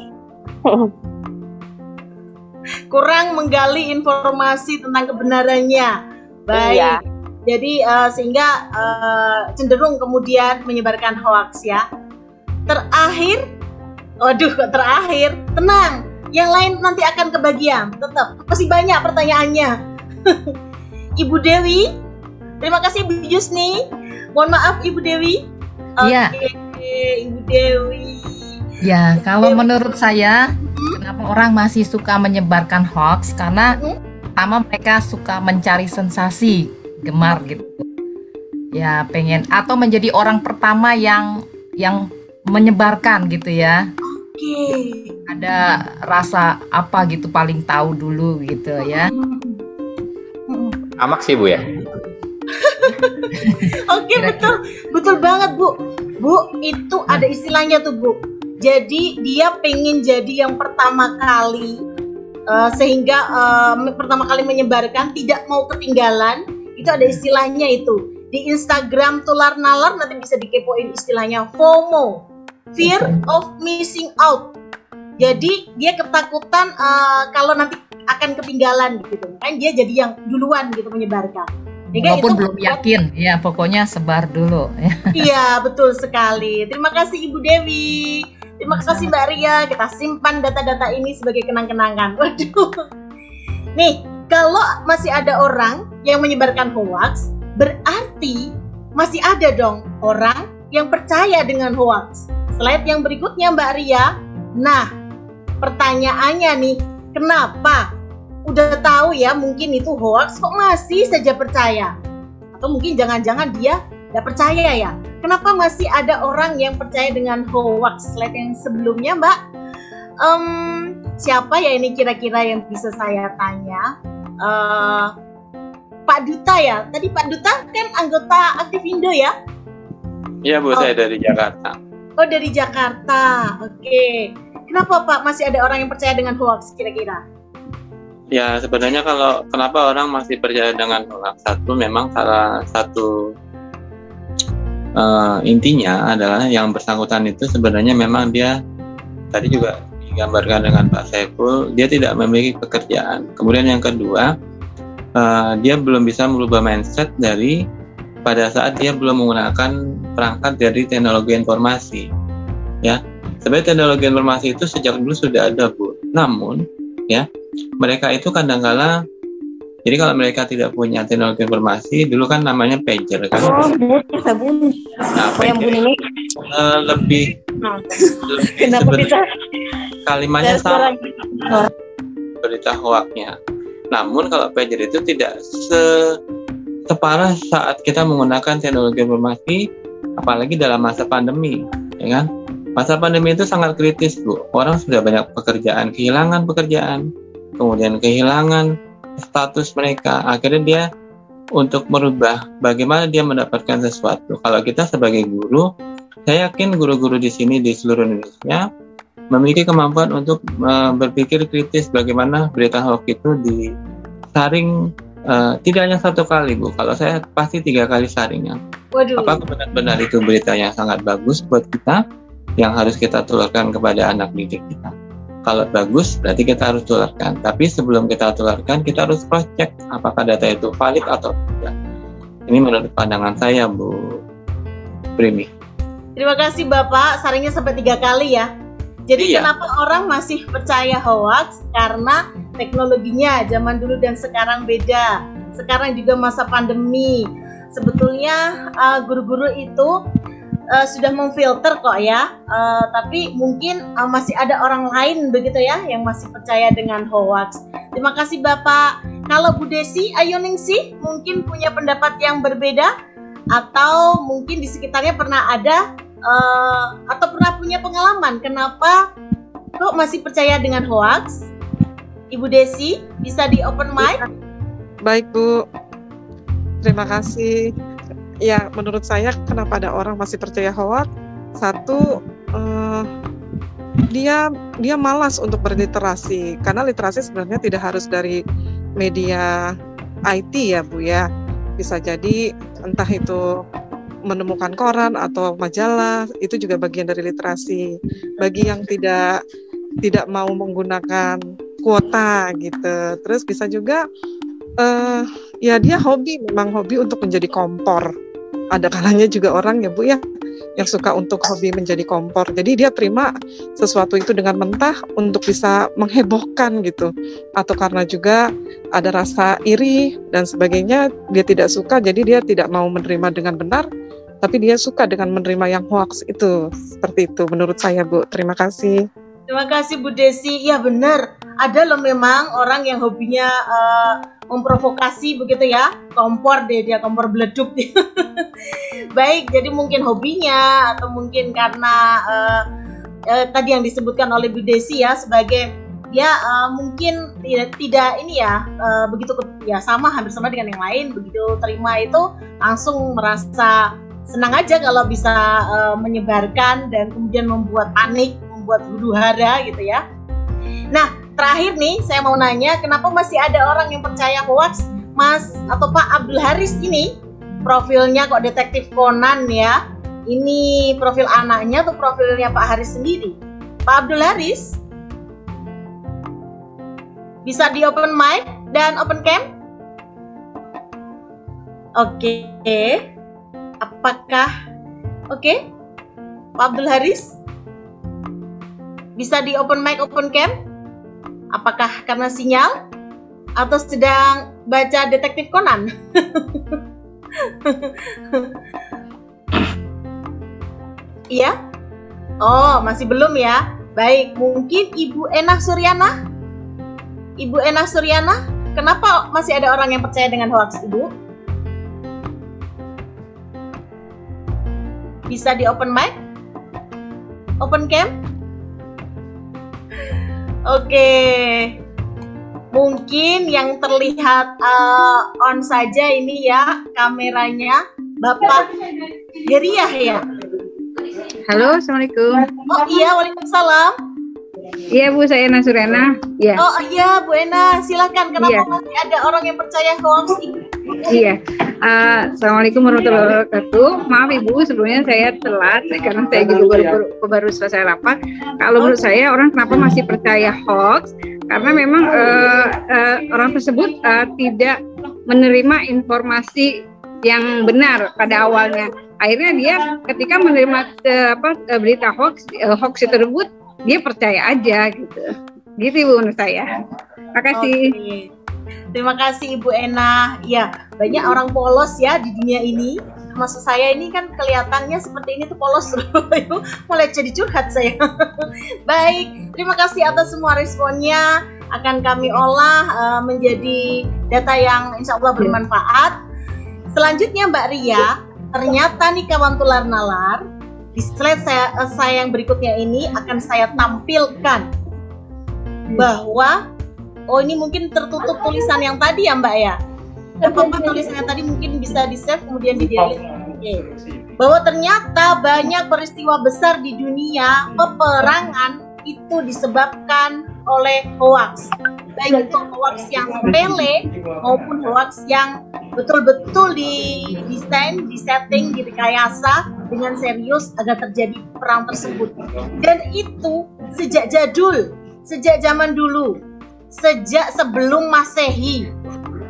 Kurang menggali informasi tentang kebenarannya. Baik. Iya. Jadi uh, sehingga uh, cenderung kemudian menyebarkan hoax ya. Terakhir, waduh kok terakhir, tenang. Yang lain nanti akan kebagian. Tetap masih banyak pertanyaannya. (laughs) Ibu Dewi, terima kasih Ibu Yusni. Mohon maaf Ibu Dewi. Iya. Oke, Ibu Dewi. Ya, kalau menurut saya, kenapa orang masih suka menyebarkan hoax? Karena Hmm? pertama mereka suka mencari sensasi, gemar gitu. Ya, pengen atau menjadi orang pertama yang yang menyebarkan gitu ya. Oke. Ada rasa apa gitu paling tahu dulu gitu ya. amak sih bu ya (laughs) Oke betul betul banget bu bu itu ada istilahnya tuh bu jadi dia pengen jadi yang pertama kali eh, sehingga eh, me- pertama kali menyebarkan tidak mau ketinggalan itu ada istilahnya itu di Instagram tular nalar nanti bisa dikepoin istilahnya FOMO fear of missing out jadi dia ketakutan eh, kalau nanti akan ketinggalan gitu kan dia jadi yang duluan gitu menyebarkan Sehingga Walaupun itu belum membuat- yakin, ya pokoknya sebar dulu ya. Iya, betul sekali. Terima kasih Ibu Dewi. Terima kasih Mbak Ria. Kita simpan data-data ini sebagai kenang-kenangan. (laughs) Waduh. Nih, kalau masih ada orang yang menyebarkan hoax, berarti masih ada dong orang yang percaya dengan hoax. Slide yang berikutnya Mbak Ria. Nah, pertanyaannya nih, kenapa? Udah tahu ya mungkin itu hoax kok masih saja percaya? Atau mungkin jangan-jangan dia nggak percaya ya. Kenapa masih ada orang yang percaya dengan hoax? Slide yang sebelumnya, Mbak. Em, siapa ya ini kira-kira yang bisa saya tanya? Eh, Pak Duta ya. Tadi Pak Duta kan anggota Aktivindo ya? Iya Bu, Oh. saya dari Jakarta. Oh dari Jakarta. Oke. Kenapa Pak masih ada orang yang percaya dengan hoax kira-kira? Ya sebenarnya kalau kenapa orang masih percaya dengan hoax satu memang salah satu eh, intinya adalah yang bersangkutan itu sebenarnya memang dia tadi juga digambarkan dengan Pak Saiful dia tidak memiliki pekerjaan. Kemudian yang kedua eh, dia belum bisa merubah mindset dari pada saat dia belum menggunakan perangkat dari teknologi informasi. Ya, sebenarnya teknologi informasi itu sejak dulu sudah ada bu. Namun ya mereka itu kadangkala jadi kalau mereka tidak punya teknologi informasi dulu kan namanya pager kan Oh, bu, bisa bu. nah Oh, yang pager bunyi. eh, lebih Nah, lebih Kenapa bisa? kalimatnya sama berita hoaknya namun kalau pager itu tidak se separah saat kita menggunakan teknologi informasi apalagi dalam masa pandemi ya kan Masa pandemi itu sangat kritis, Bu. Orang sudah banyak pekerjaan, kehilangan pekerjaan, kemudian kehilangan status mereka. Akhirnya dia untuk merubah bagaimana dia mendapatkan sesuatu. Kalau kita sebagai guru, saya yakin guru-guru di sini di seluruh Indonesia memiliki kemampuan untuk uh, berpikir kritis bagaimana berita hoax itu disaring uh, tidak hanya satu kali bu kalau saya pasti tiga kali saringnya Waduh. apakah benar-benar itu berita yang sangat bagus buat kita yang harus kita tularkan kepada anak didik kita kalau bagus berarti kita harus tularkan tapi sebelum kita tularkan kita harus cross check apakah data itu valid atau tidak ini menurut pandangan saya Bu Primi Terima kasih Bapak, saringnya sampai tiga kali ya. Jadi Iya. kenapa orang masih percaya hoax? Karena teknologinya zaman dulu dan sekarang beda. Sekarang juga masa pandemi. Sebetulnya uh, guru-guru itu uh, sudah memfilter kok ya. Uh, tapi mungkin uh, masih ada orang lain begitu ya yang masih percaya dengan hoax. Terima kasih Bapak. Kalau Bu Desi Ayoningsih mungkin punya pendapat yang berbeda atau mungkin di sekitarnya pernah ada eh, atau pernah punya pengalaman kenapa kok masih percaya dengan hoax? Ibu Desi bisa di open mic? Baik Bu, terima kasih. Ya, menurut saya kenapa ada orang masih percaya hoax? Satu, eh, dia dia malas untuk berliterasi karena literasi sebenarnya tidak harus dari media IT ya Bu ya. Bisa jadi entah itu menemukan koran atau majalah itu juga bagian dari literasi. Bagi yang tidak tidak mau menggunakan kuota gitu. Terus bisa juga eh ya dia hobi memang hobi untuk menjadi kompor. Ada kalanya juga orang ya Bu ya yang suka untuk hobi menjadi kompor. Jadi dia terima sesuatu itu dengan mentah untuk bisa menghebohkan gitu. Atau karena juga ada rasa iri dan sebagainya, dia tidak suka jadi dia tidak mau menerima dengan benar, tapi dia suka dengan menerima yang hoax itu. Seperti itu menurut saya Bu. Terima kasih. Terima kasih Bu Desi. Ya benar, ada loh memang orang yang hobinya eh, memprovokasi begitu ya. Kompor deh dia, kompor beleduk. (laughs) Baik, jadi mungkin hobinya atau mungkin karena eh, eh, tadi yang disebutkan oleh Bu Desi ya sebagai ya eh, mungkin tidak tidak ini ya eh, begitu ya sama hampir sama dengan yang lain begitu terima itu langsung merasa senang aja kalau bisa eh, menyebarkan dan kemudian membuat panik, membuat huru hara gitu ya. Nah, terakhir nih saya mau nanya, kenapa masih ada orang yang percaya hoax? Mas atau Pak Abdul Haris ini profilnya kok detektif Conan ya? Ini profil anaknya atau profilnya Pak Haris sendiri? Pak Abdul Haris bisa di open mic dan open cam? Oke. Apakah oke? Pak Abdul Haris bisa di open mic open cam? Apakah karena sinyal atau sedang baca detektif Conan? (laughs) Iya? Oh, masih belum ya? Baik, mungkin Ibu Enah Suryana? Ibu Enah Suryana, kenapa masih ada orang yang percaya dengan hoax, Ibu? Bisa di open mic? Open cam? Oke. Mungkin yang terlihat uh, on saja ini ya kameranya Bapak Heriah ya. Halo, Assalamualaikum. Oh iya, Waalaikumsalam. Iya Bu, saya Nasurena. Iya. Oh iya, Bu Ena, silakan. Kenapa Iya. masih ada orang yang percaya hoax ini? Iya. Eh, Assalamualaikum warahmatullahi wabarakatuh. Maaf Ibu, sebelumnya saya telat karena saya juga baru, baru, baru selesai rapat. Kalau menurut saya orang kenapa masih percaya hoax? Karena memang eh, eh, orang tersebut eh, tidak menerima informasi yang benar pada awalnya. Akhirnya dia ketika menerima eh, apa berita hoax eh, hoax tersebut dia percaya aja gitu. Gitu Ibu menurut saya. Terima kasih. Oke. Terima kasih Ibu Ena. Ya, banyak orang polos ya di dunia ini. Maksud saya ini kan kelihatannya seperti ini tuh polos (laughs) mulai jadi curhat saya. (laughs) Baik, terima kasih atas semua responnya. Akan kami olah eh, menjadi data yang insya Allah bermanfaat. Selanjutnya Mbak Ria, ternyata nih kawan tular nalar, Di slide saya, eh, saya yang berikutnya ini akan saya tampilkan bahwa oh ini mungkin tertutup tulisan yang tadi ya Mbak ya. Apa tulisan yang tadi mungkin bisa di save kemudian di delete. Oke. Bahwa ternyata banyak peristiwa besar di dunia peperangan itu disebabkan oleh hoax. Baik itu hoax yang sepele maupun hoax yang betul-betul didesain, disetting, direkayasa dengan serius agar terjadi perang tersebut. Dan itu sejak jadul, sejak zaman dulu, sejak sebelum Masehi.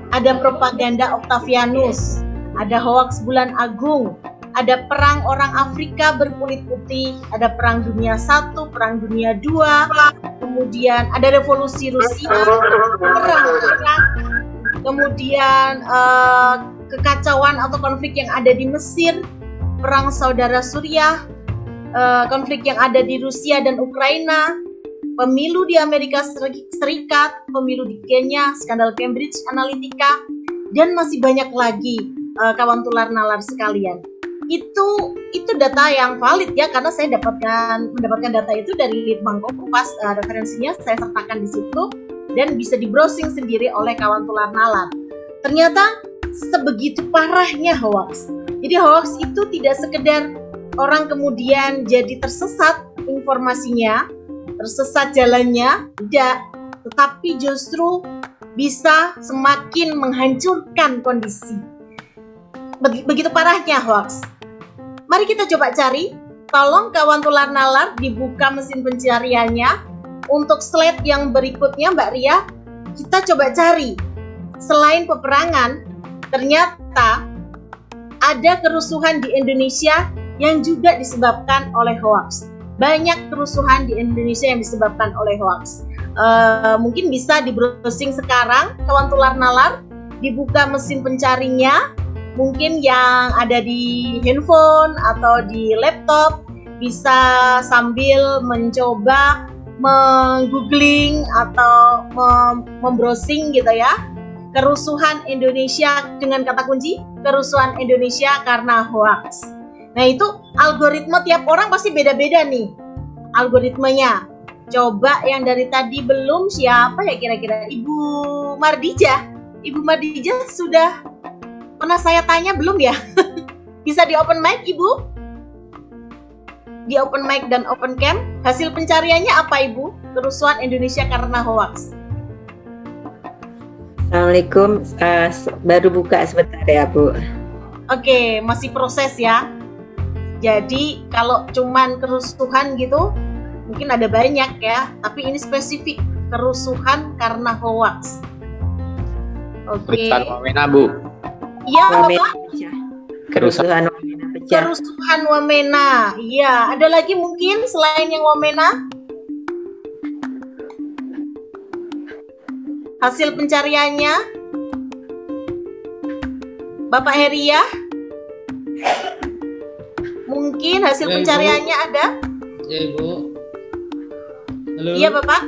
Ada propaganda Octavianus, ada hoax bulan agung, ada perang orang Afrika berkulit putih, ada perang dunia satu, perang dunia dua, kemudian ada revolusi Rusia, perang Irak, kemudian eh, kekacauan atau konflik yang ada di Mesir, perang saudara Suriah, eh, konflik yang ada di Rusia dan Ukraina, pemilu di Amerika Serikat, pemilu di Kenya, skandal Cambridge Analytica, dan masih banyak lagi eh, kawan tular nalar sekalian. Itu itu data yang valid ya karena saya dapatkan mendapatkan data itu dari Litbang Kompas uh, referensinya saya sertakan di situ dan bisa di browsing sendiri oleh kawan tular nalar. Ternyata sebegitu parahnya hoax. Jadi hoax itu tidak sekedar orang kemudian jadi tersesat informasinya, tersesat jalannya, tidak, tetapi justru bisa semakin menghancurkan kondisi. Begitu parahnya hoax. Mari kita coba cari. Tolong kawan tular nalar dibuka mesin pencariannya. Untuk slide yang berikutnya Mbak Ria, kita coba cari. Selain peperangan, ternyata ada kerusuhan di Indonesia yang juga disebabkan oleh hoax. Banyak kerusuhan di Indonesia yang disebabkan oleh hoax. Uh, mungkin bisa di browsing sekarang, kawan tular nalar, dibuka mesin pencarinya, mungkin yang ada di handphone atau di laptop bisa sambil mencoba menggoogling atau mem membrowsing gitu ya kerusuhan Indonesia dengan kata kunci kerusuhan Indonesia karena hoax. Nah itu algoritma tiap orang pasti beda-beda nih algoritmanya. Coba yang dari tadi belum siapa ya kira-kira Ibu Mardija? Ibu Mardija sudah Pernah saya tanya belum ya? (laughs) Bisa di open mic Ibu? Di open mic dan open cam, hasil pencariannya apa Ibu? Kerusuhan Indonesia karena hoax. Assalamualaikum, uh, baru buka sebentar ya Bu. Oke, masih proses ya. Jadi kalau cuman kerusuhan gitu, mungkin ada banyak ya, tapi ini spesifik kerusuhan karena hoax. Oke. Okay. Bu. Iya, Wamena Kerusuhan Wamena pecah. Kerusuhan Wamena. Iya, ada lagi mungkin selain yang Wamena? Hasil pencariannya? Bapak Heria? Mungkin hasil ya, pencariannya Ibu. ada? Ya, Ibu. Halo. Iya, Bapak.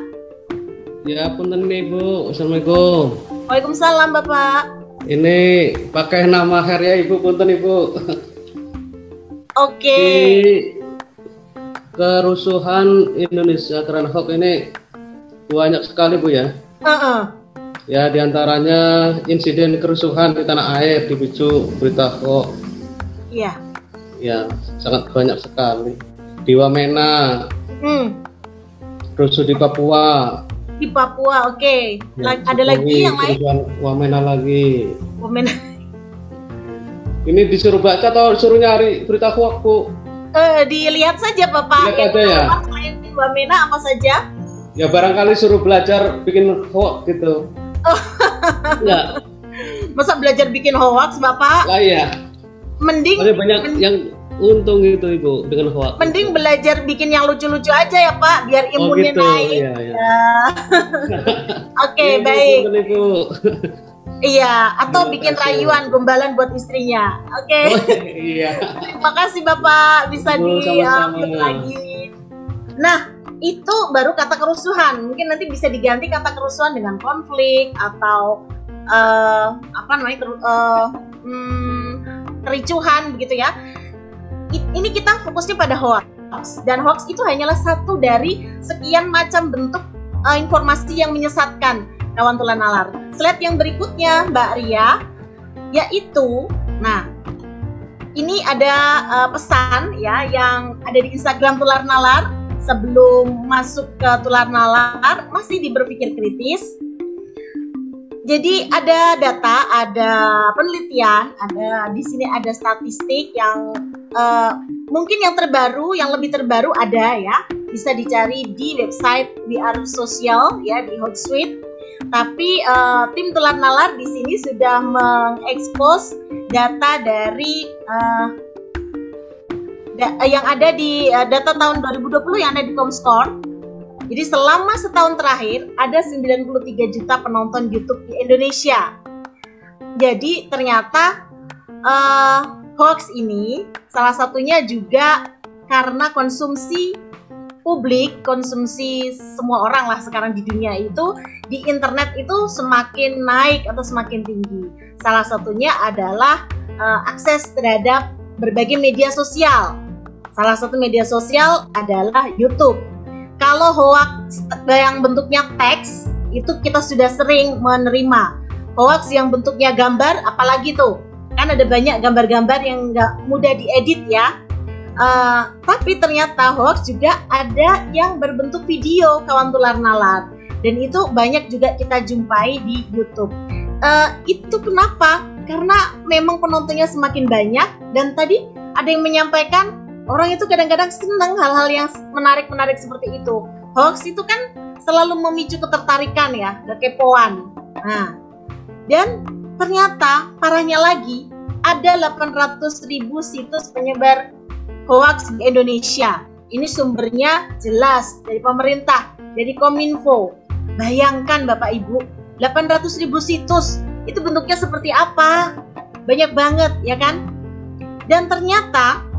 Ya, punten Ibu. Assalamualaikum. Waalaikumsalam, Bapak. Ini pakai nama Herya Ibu punten Ibu. Oke. Okay. Kerusuhan Indonesia karena hoax ini banyak sekali Bu ya. Uh -uh. Ya di antaranya insiden kerusuhan di tanah air dipicu berita hoax. Iya. Ya sangat banyak sekali. Di Wamena. Hmm. Rusuh di Papua di Papua. Oke. Okay. Ya, ada lagi yang lain? Wamena lagi. Wamena. Ini disuruh baca atau disuruh nyari berita hoax, Bu? Uh, dilihat saja, Bapak. Lihat aja ya. Selain Wamena apa saja? Ya barangkali suruh belajar bikin hoax gitu. Oh. (laughs) Enggak. Masa belajar bikin hoax, Bapak? Lah iya. Mending banyak mending, yang untung itu ibu dengan hoax mending belajar bikin yang lucu-lucu aja ya pak biar oh, imunnya oh, gitu. naik iya, iya. Ya. (laughs) oke okay, iya, baik ibu. iya atau Terima bikin kasih. rayuan gombalan buat istrinya oke okay. oh, iya (laughs) terima kasih bapak bisa di lagi nah itu baru kata kerusuhan. Mungkin nanti bisa diganti kata kerusuhan dengan konflik atau uh, apa namanya uh, hmm, kericuhan begitu ya. Ini kita fokusnya pada hoax. Dan hoax itu hanyalah satu dari sekian macam bentuk uh, informasi yang menyesatkan kawan tular nalar. Slide yang berikutnya Mbak Ria yaitu nah ini ada uh, pesan ya yang ada di Instagram tular nalar sebelum masuk ke tular nalar masih diberpikir kritis jadi ada data, ada penelitian, ada di sini ada statistik yang uh, mungkin yang terbaru, yang lebih terbaru ada ya, bisa dicari di website VR Sosial ya di Hotsuite. Tapi uh, tim telat nalar di sini sudah mengekspos data dari uh, yang ada di uh, data tahun 2020 yang ada di Comscore jadi selama setahun terakhir ada 93 juta penonton YouTube di Indonesia. Jadi ternyata uh, hoax ini salah satunya juga karena konsumsi publik, konsumsi semua orang lah sekarang di dunia itu di internet itu semakin naik atau semakin tinggi. Salah satunya adalah uh, akses terhadap berbagai media sosial. Salah satu media sosial adalah YouTube. Kalau hoax yang bentuknya teks itu kita sudah sering menerima. Hoax yang bentuknya gambar apalagi tuh. Kan ada banyak gambar-gambar yang nggak mudah diedit ya. Uh, tapi ternyata hoax juga ada yang berbentuk video kawan tular nalar dan itu banyak juga kita jumpai di YouTube. Uh, itu kenapa? Karena memang penontonnya semakin banyak dan tadi ada yang menyampaikan orang itu kadang-kadang senang hal-hal yang menarik-menarik seperti itu. Hoax itu kan selalu memicu ketertarikan ya, kekepoan. Nah, dan ternyata parahnya lagi ada 800 ribu situs penyebar hoax di Indonesia. Ini sumbernya jelas dari pemerintah, dari Kominfo. Bayangkan Bapak Ibu, 800 ribu situs itu bentuknya seperti apa? Banyak banget ya kan? Dan ternyata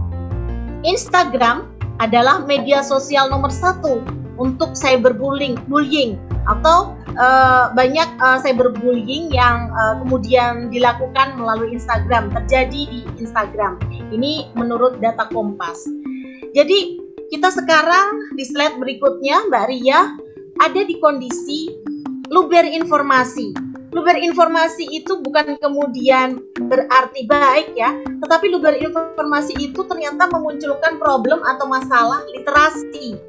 Instagram adalah media sosial nomor satu untuk cyberbullying, bullying atau uh, banyak uh, cyberbullying yang uh, kemudian dilakukan melalui Instagram terjadi di Instagram. Ini menurut data Kompas. Jadi kita sekarang di slide berikutnya Mbak Ria ada di kondisi luber informasi luber informasi itu bukan kemudian berarti baik ya, tetapi luber informasi itu ternyata memunculkan problem atau masalah literasi.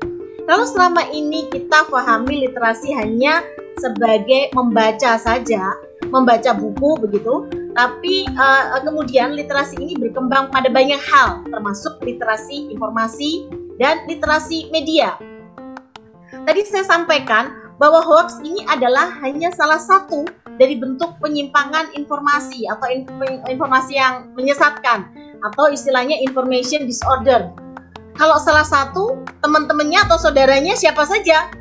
Kalau selama ini kita pahami literasi hanya sebagai membaca saja, membaca buku begitu, tapi uh, kemudian literasi ini berkembang pada banyak hal, termasuk literasi informasi dan literasi media. Tadi saya sampaikan bahwa hoax ini adalah hanya salah satu dari bentuk penyimpangan informasi atau informasi yang menyesatkan atau istilahnya information disorder. Kalau salah satu teman-temannya atau saudaranya siapa saja?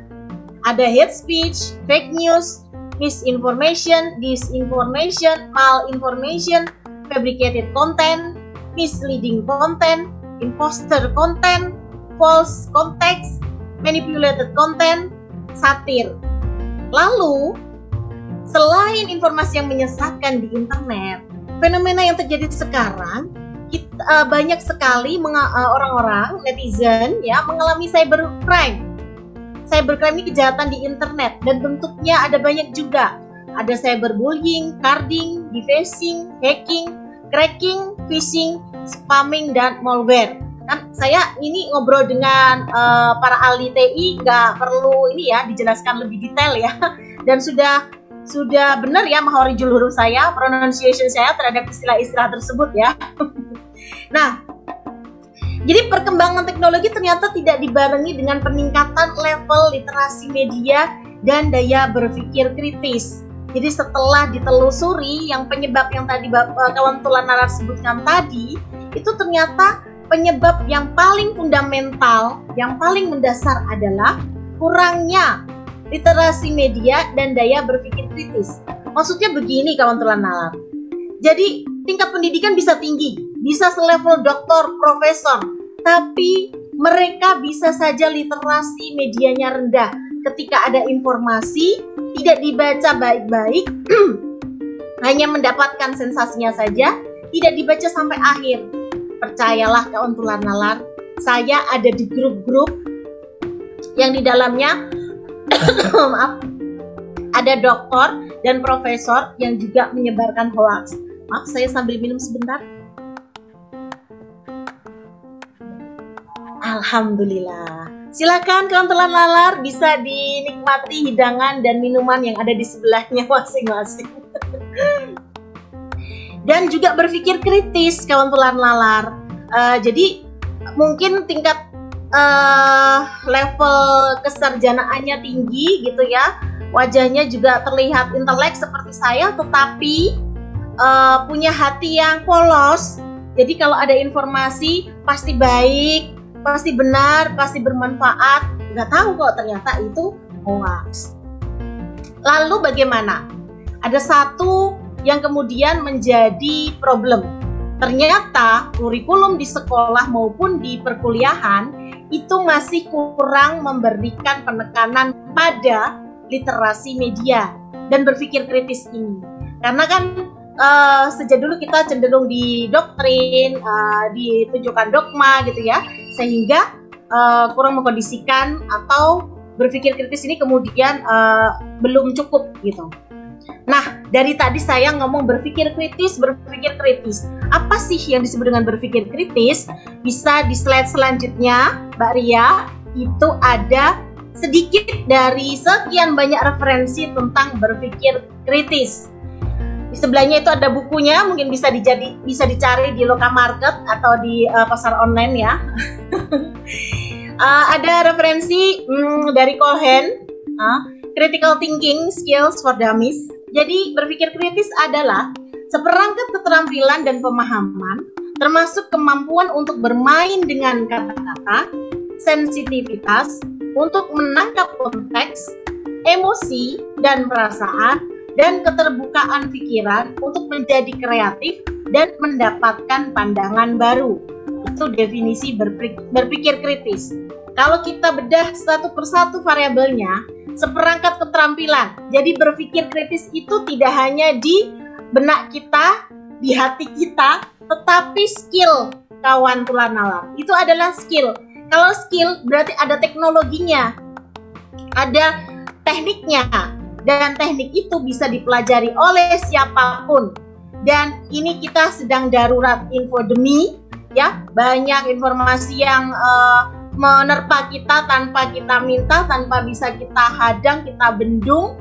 Ada hate speech, fake news, misinformation, disinformation, malinformation, fabricated content, misleading content, imposter content, false context, manipulated content, satir. Lalu selain informasi yang menyesatkan di internet, fenomena yang terjadi sekarang kita, uh, banyak sekali uh, orang-orang netizen ya mengalami cybercrime. Cybercrime ini kejahatan di internet dan bentuknya ada banyak juga. Ada cyberbullying, carding, defacing, hacking, cracking, phishing, spamming dan malware. Kan saya ini ngobrol dengan uh, para ahli TI nggak perlu ini ya dijelaskan lebih detail ya (laughs) dan sudah sudah benar ya mahorijul huruf saya, pronunciation saya terhadap istilah-istilah tersebut ya. (laughs) nah, jadi perkembangan teknologi ternyata tidak dibarengi dengan peningkatan level literasi media dan daya berpikir kritis. Jadi setelah ditelusuri yang penyebab yang tadi eh, kawan Tulan Narar sebutkan tadi, itu ternyata penyebab yang paling fundamental, yang paling mendasar adalah kurangnya literasi media, dan daya berpikir kritis. Maksudnya begini kawan telan nalar. Jadi tingkat pendidikan bisa tinggi, bisa selevel doktor, profesor, tapi mereka bisa saja literasi medianya rendah. Ketika ada informasi tidak dibaca baik-baik, (clears throat) hanya mendapatkan sensasinya saja, tidak dibaca sampai akhir. Percayalah kawan tular nalar, saya ada di grup-grup yang di dalamnya (coughs) maaf ada dokter dan profesor yang juga menyebarkan hoax. Maaf, saya sambil minum sebentar. Alhamdulillah. Silakan kawan telan lalar bisa dinikmati hidangan dan minuman yang ada di sebelahnya masing-masing. (laughs) dan juga berpikir kritis kawan telan lalar. Uh, jadi mungkin tingkat uh, level kesarjanaannya tinggi gitu ya. Wajahnya juga terlihat intelek seperti saya, tetapi uh, punya hati yang polos. Jadi kalau ada informasi pasti baik, pasti benar, pasti bermanfaat. Nggak tahu kok ternyata itu hoax. Lalu bagaimana? Ada satu yang kemudian menjadi problem. Ternyata kurikulum di sekolah maupun di perkuliahan itu masih kurang memberikan penekanan pada literasi media dan berpikir kritis ini. Karena kan uh, sejak dulu kita cenderung di doktrin, uh, ditunjukkan dogma gitu ya, sehingga uh, kurang mengkondisikan atau berpikir kritis ini kemudian uh, belum cukup gitu. Nah, dari tadi saya ngomong berpikir kritis, berpikir kritis. Apa sih yang disebut dengan berpikir kritis? Bisa di slide selanjutnya, Mbak Ria, itu ada sedikit dari sekian banyak referensi tentang berpikir kritis. Di sebelahnya itu ada bukunya, mungkin bisa dijadi bisa dicari di loka market atau di uh, pasar online ya. uh, (laughs) ada referensi hmm, dari Cohen, uh, Critical Thinking Skills for Dummies. Jadi berpikir kritis adalah seperangkat keterampilan dan pemahaman, termasuk kemampuan untuk bermain dengan kata-kata, sensitivitas, untuk menangkap konteks, emosi, dan perasaan dan keterbukaan pikiran untuk menjadi kreatif dan mendapatkan pandangan baru. Itu definisi berpikir kritis. Kalau kita bedah satu persatu variabelnya, seperangkat keterampilan. Jadi berpikir kritis itu tidak hanya di benak kita, di hati kita, tetapi skill kawan tular nalar. Itu adalah skill. Kalau skill berarti ada teknologinya, ada tekniknya, dan teknik itu bisa dipelajari oleh siapa pun. Dan ini kita sedang darurat infodemi, ya banyak informasi yang uh, menerpa kita tanpa kita minta, tanpa bisa kita hadang, kita bendung,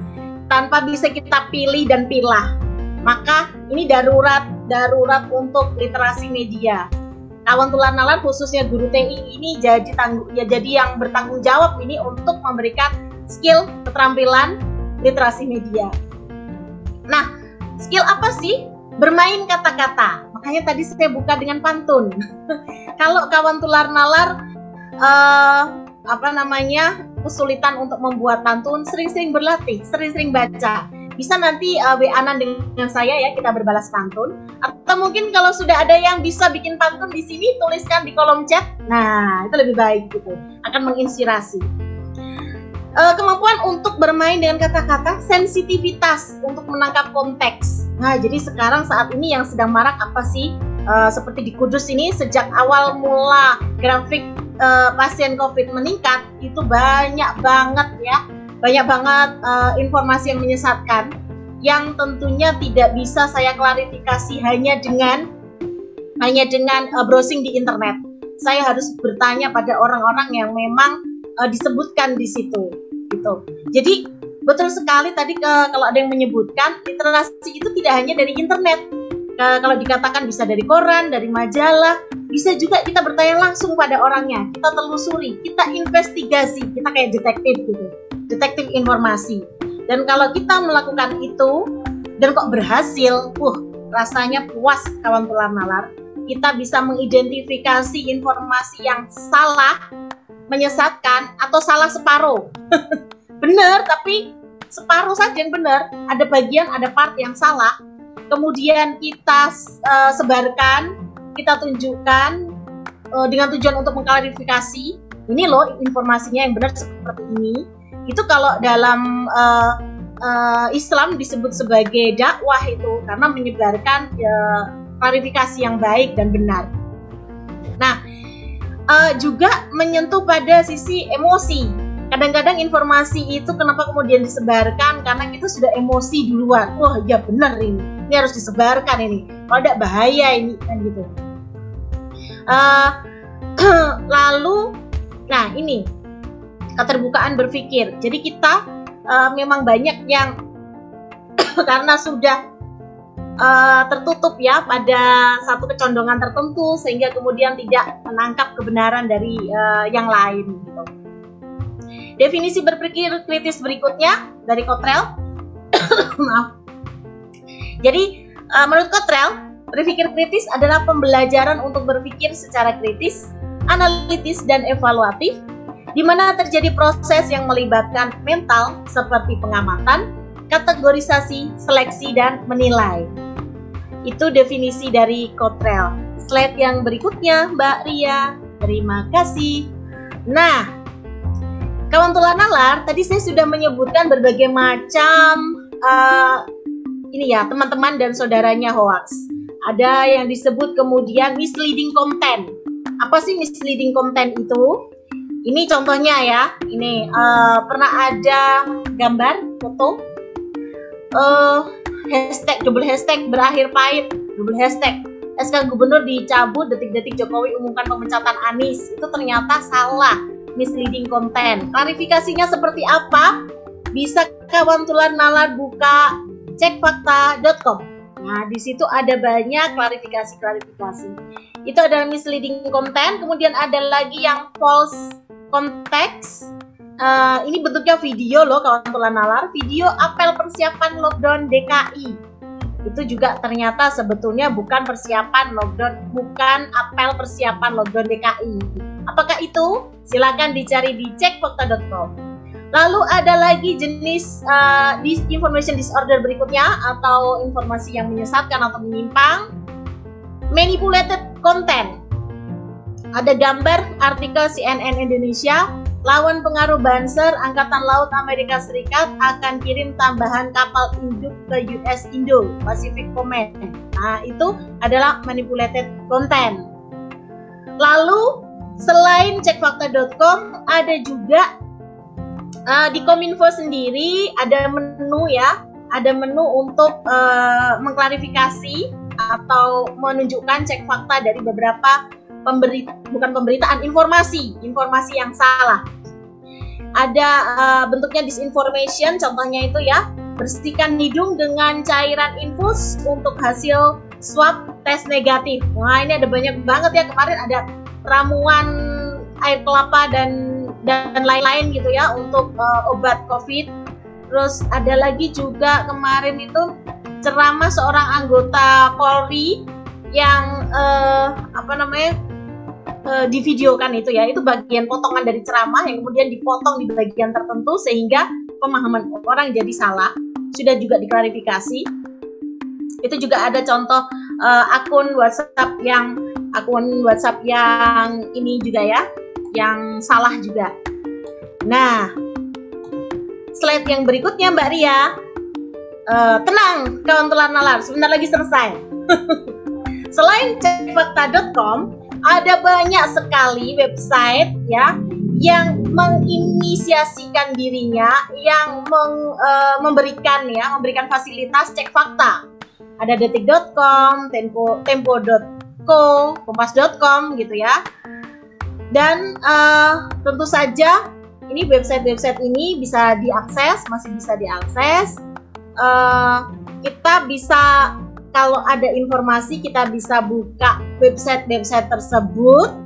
tanpa bisa kita pilih dan pilah. Maka ini darurat, darurat untuk literasi media. Kawan tular nalar khususnya guru TI ini jadi tanggung ya jadi yang bertanggung jawab ini untuk memberikan skill keterampilan literasi media. Nah, skill apa sih? Bermain kata-kata. Makanya tadi saya buka dengan pantun. (laughs) Kalau kawan tular nalar uh, apa namanya kesulitan untuk membuat pantun, sering-sering berlatih, sering-sering baca. Bisa nanti uh, eh, wa dengan saya ya kita berbalas pantun. Atau mungkin kalau sudah ada yang bisa bikin pantun di sini, tuliskan di kolom chat. Nah, itu lebih baik gitu. Akan menginspirasi uh, kemampuan untuk bermain dengan kata-kata, sensitivitas untuk menangkap konteks. Nah, jadi sekarang saat ini yang sedang marak apa sih? Uh, seperti di Kudus ini sejak awal mula grafik uh, pasien COVID meningkat itu banyak banget ya, banyak banget uh, informasi yang menyesatkan yang tentunya tidak bisa saya klarifikasi hanya dengan hanya dengan uh, browsing di internet. Saya harus bertanya pada orang-orang yang memang uh, disebutkan di situ gitu. Jadi betul sekali tadi ke, kalau ada yang menyebutkan literasi itu tidak hanya dari internet. Ke, kalau dikatakan bisa dari koran, dari majalah, bisa juga kita bertanya langsung pada orangnya. Kita telusuri, kita investigasi, kita kayak detektif gitu. Detektif informasi. Dan kalau kita melakukan itu dan kok berhasil, uh, rasanya puas kawan tular nalar. Kita bisa mengidentifikasi informasi yang salah menyesatkan atau salah separuh. (laughs) benar, tapi separuh saja yang benar. Ada bagian, ada part yang salah. Kemudian kita uh, sebarkan, kita tunjukkan uh, dengan tujuan untuk mengklarifikasi. Ini loh informasinya yang benar seperti ini. Itu kalau dalam uh, uh, Islam disebut sebagai dakwah itu karena menyebarkan uh, klarifikasi yang baik dan benar. Nah, uh, juga menyentuh pada sisi emosi. Kadang-kadang informasi itu kenapa kemudian disebarkan karena kita sudah emosi duluan. Wah, ya benar ini. Ini harus disebarkan ini. Kalau tidak bahaya ini kan gitu. Uh, (clears throat) lalu, nah ini keterbukaan berpikir. Jadi kita uh, memang banyak yang (clears throat) karena sudah uh, tertutup ya pada satu kecondongan tertentu sehingga kemudian tidak menangkap kebenaran dari uh, yang lain gitu. Definisi berpikir kritis berikutnya dari Cottrell. (coughs) Maaf. Jadi uh, menurut Cottrell, berpikir kritis adalah pembelajaran untuk berpikir secara kritis, analitis dan evaluatif di mana terjadi proses yang melibatkan mental seperti pengamatan, kategorisasi, seleksi, dan menilai. Itu definisi dari Cottrell. Slide yang berikutnya, Mbak Ria. Terima kasih. Nah, kawan tular nalar, tadi saya sudah menyebutkan berbagai macam uh, ini ya teman-teman dan saudaranya hoax. Ada yang disebut kemudian misleading content. Apa sih misleading content itu? Ini contohnya ya. Ini uh, pernah ada gambar foto uh, hashtag double hashtag berakhir pahit double hashtag SK Gubernur dicabut detik-detik Jokowi umumkan pemecatan Anies itu ternyata salah misleading konten klarifikasinya seperti apa? Bisa kawan tular nalar buka cekfakta.com nah di situ ada banyak klarifikasi-klarifikasi. Itu adalah misleading konten kemudian ada lagi yang false context. Uh, ini bentuknya video loh kawan tulan nalar. Video apel persiapan lockdown DKI itu juga ternyata sebetulnya bukan persiapan lockdown bukan apel persiapan lockdown DKI apakah itu? Silakan dicari di cekfakta.com lalu ada lagi jenis uh, information disorder berikutnya atau informasi yang menyesatkan atau menyimpang. Manipulated content. Ada gambar artikel CNN Indonesia lawan pengaruh Banser, Angkatan Laut Amerika Serikat akan kirim tambahan kapal induk ke US Indo. Pacific Command. Nah, itu adalah manipulated content. Lalu selain cekfakta.com ada juga uh, di Kominfo sendiri ada menu ya, ada menu untuk uh, mengklarifikasi atau menunjukkan cek fakta dari beberapa pemberi bukan pemberitaan informasi informasi yang salah. Ada uh, bentuknya disinformation contohnya itu ya. Bersihkan hidung dengan cairan infus untuk hasil swab tes negatif. Wah ini ada banyak banget ya. Kemarin ada ramuan air kelapa dan dan lain-lain gitu ya untuk uh, obat covid. Terus ada lagi juga kemarin itu ceramah seorang anggota Polri yang uh, apa namanya uh, divideokan itu ya. Itu bagian potongan dari ceramah yang kemudian dipotong di bagian tertentu sehingga pemahaman orang jadi salah. Sudah juga diklarifikasi. Itu juga ada contoh uh, akun WhatsApp yang akun WhatsApp yang ini juga ya yang salah juga. Nah slide yang berikutnya Mbak Ria. Uh, tenang kawan telar nalar sebentar lagi selesai. (laughs) Selain cekfakta.com ada banyak sekali website ya yang menginisiasikan dirinya yang meng, uh, memberikan ya memberikan fasilitas cek fakta ada detik.com tempo tempo.co kompas.com gitu ya. Dan uh, tentu saja ini website-website ini bisa diakses masih bisa diakses. Uh, kita bisa kalau ada informasi kita bisa buka website-website tersebut.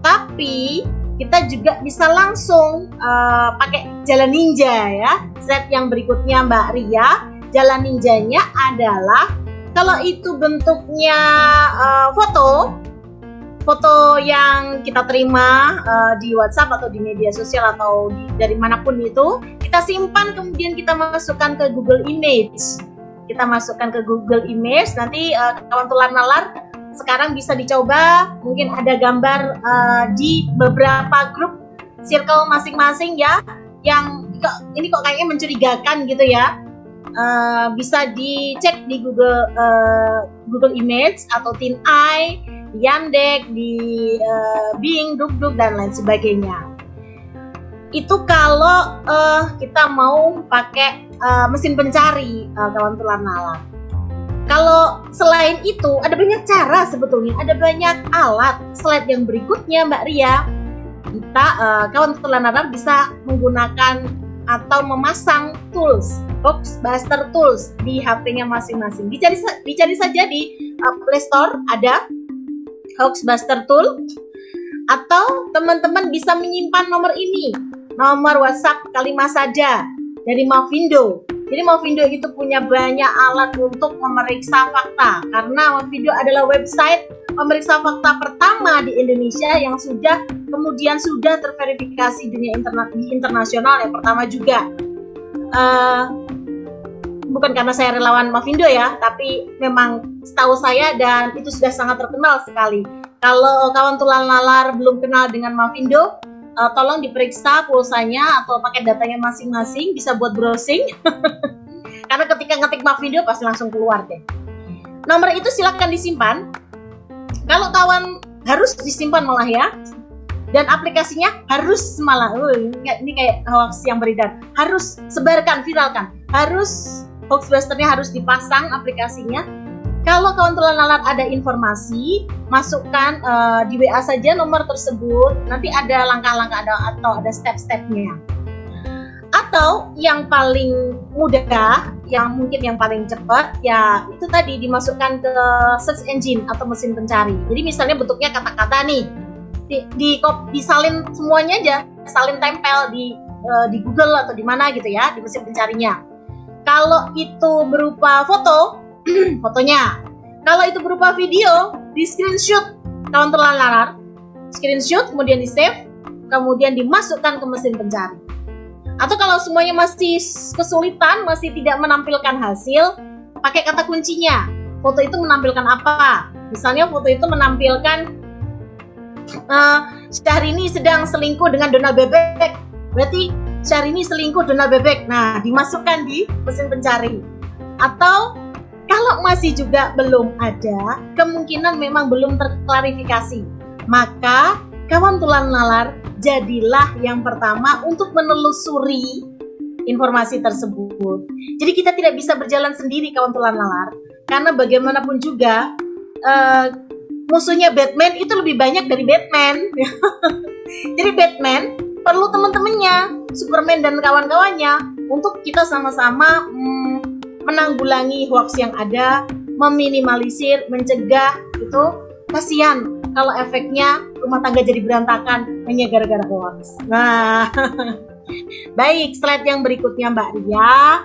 Tapi kita juga bisa langsung uh, pakai jalan ninja ya. Set yang berikutnya Mbak Ria. Jalan ninjanya adalah kalau itu bentuknya uh, foto foto yang kita terima uh, di WhatsApp atau di media sosial atau di, dari mana pun itu kita simpan kemudian kita masukkan ke Google Image kita masukkan ke Google Image nanti uh, kawan tular nalar sekarang bisa dicoba. Mungkin ada gambar uh, di beberapa grup circle masing-masing ya yang ini kok kayaknya mencurigakan gitu ya uh, bisa dicek di Google uh, Google Image atau Tin Eye di Yandex, di uh, Bing, DukDuk dan lain sebagainya. Itu kalau uh, kita mau pakai uh, mesin pencari uh, kawan tular nalar. Kalau selain itu ada banyak cara sebetulnya, ada banyak alat. Slide yang berikutnya Mbak Ria, kita uh, kawan tular nalar bisa menggunakan atau memasang tools Boxbuster Tools di HP-nya masing-masing. Dicari dicari saja di uh, Play Store ada Hoaxbuster Tool atau teman-teman bisa menyimpan nomor ini, nomor WhatsApp kalimat saja dari Mavindo. Jadi Mavindo itu punya banyak alat untuk memeriksa fakta karena Mavindo adalah website pemeriksa fakta pertama di Indonesia yang sudah kemudian sudah terverifikasi dunia internet di internasional yang pertama juga. Uh, bukan karena saya relawan Mavindo ya, tapi memang setahu saya dan itu sudah sangat terkenal sekali. Kalau kawan tulang lalar belum kenal dengan Mavindo, uh, tolong diperiksa pulsanya atau pakai datanya masing-masing, bisa buat browsing. (laughs) karena ketika ngetik Mavindo pasti langsung keluar deh. Nomor itu silakan disimpan. Kalau kawan harus disimpan malah ya, dan aplikasinya harus malah uh, ini kayak hoax yang beredar harus sebarkan viralkan harus hoaxbusternya harus dipasang aplikasinya kalau kawan tulan nalar ada informasi masukkan uh, di WA saja nomor tersebut. Nanti ada langkah-langkah atau ada step-stepnya. Atau yang paling mudah yang mungkin yang paling cepat ya itu tadi dimasukkan ke search engine atau mesin pencari. Jadi misalnya bentuknya kata-kata nih di, di disalin semuanya aja salin tempel di uh, di Google atau di mana gitu ya di mesin pencarinya. Kalau itu berupa foto (clears throat) fotonya kalau itu berupa video di screenshot kawan terlalar screenshot kemudian di save kemudian dimasukkan ke mesin pencari atau kalau semuanya masih kesulitan masih tidak menampilkan hasil pakai kata kuncinya foto itu menampilkan apa misalnya foto itu menampilkan uh, Syahrini sedang selingkuh dengan Donald Bebek. Berarti Syahrini selingkuh Donald Bebek. Nah, dimasukkan di mesin pencari. Atau kalau masih juga belum ada, kemungkinan memang belum terklarifikasi. Maka kawan tulan nalar jadilah yang pertama untuk menelusuri informasi tersebut. Jadi kita tidak bisa berjalan sendiri kawan tulan nalar karena bagaimanapun juga uh, musuhnya Batman itu lebih banyak dari Batman. (laughs) Jadi Batman perlu teman-temannya, Superman dan kawan-kawannya untuk kita sama-sama hmm, menanggulangi hoax yang ada, meminimalisir, mencegah itu kasihan kalau efeknya rumah tangga jadi berantakan hanya gara-gara hoax. Nah, (laughs) baik slide yang berikutnya Mbak Ria.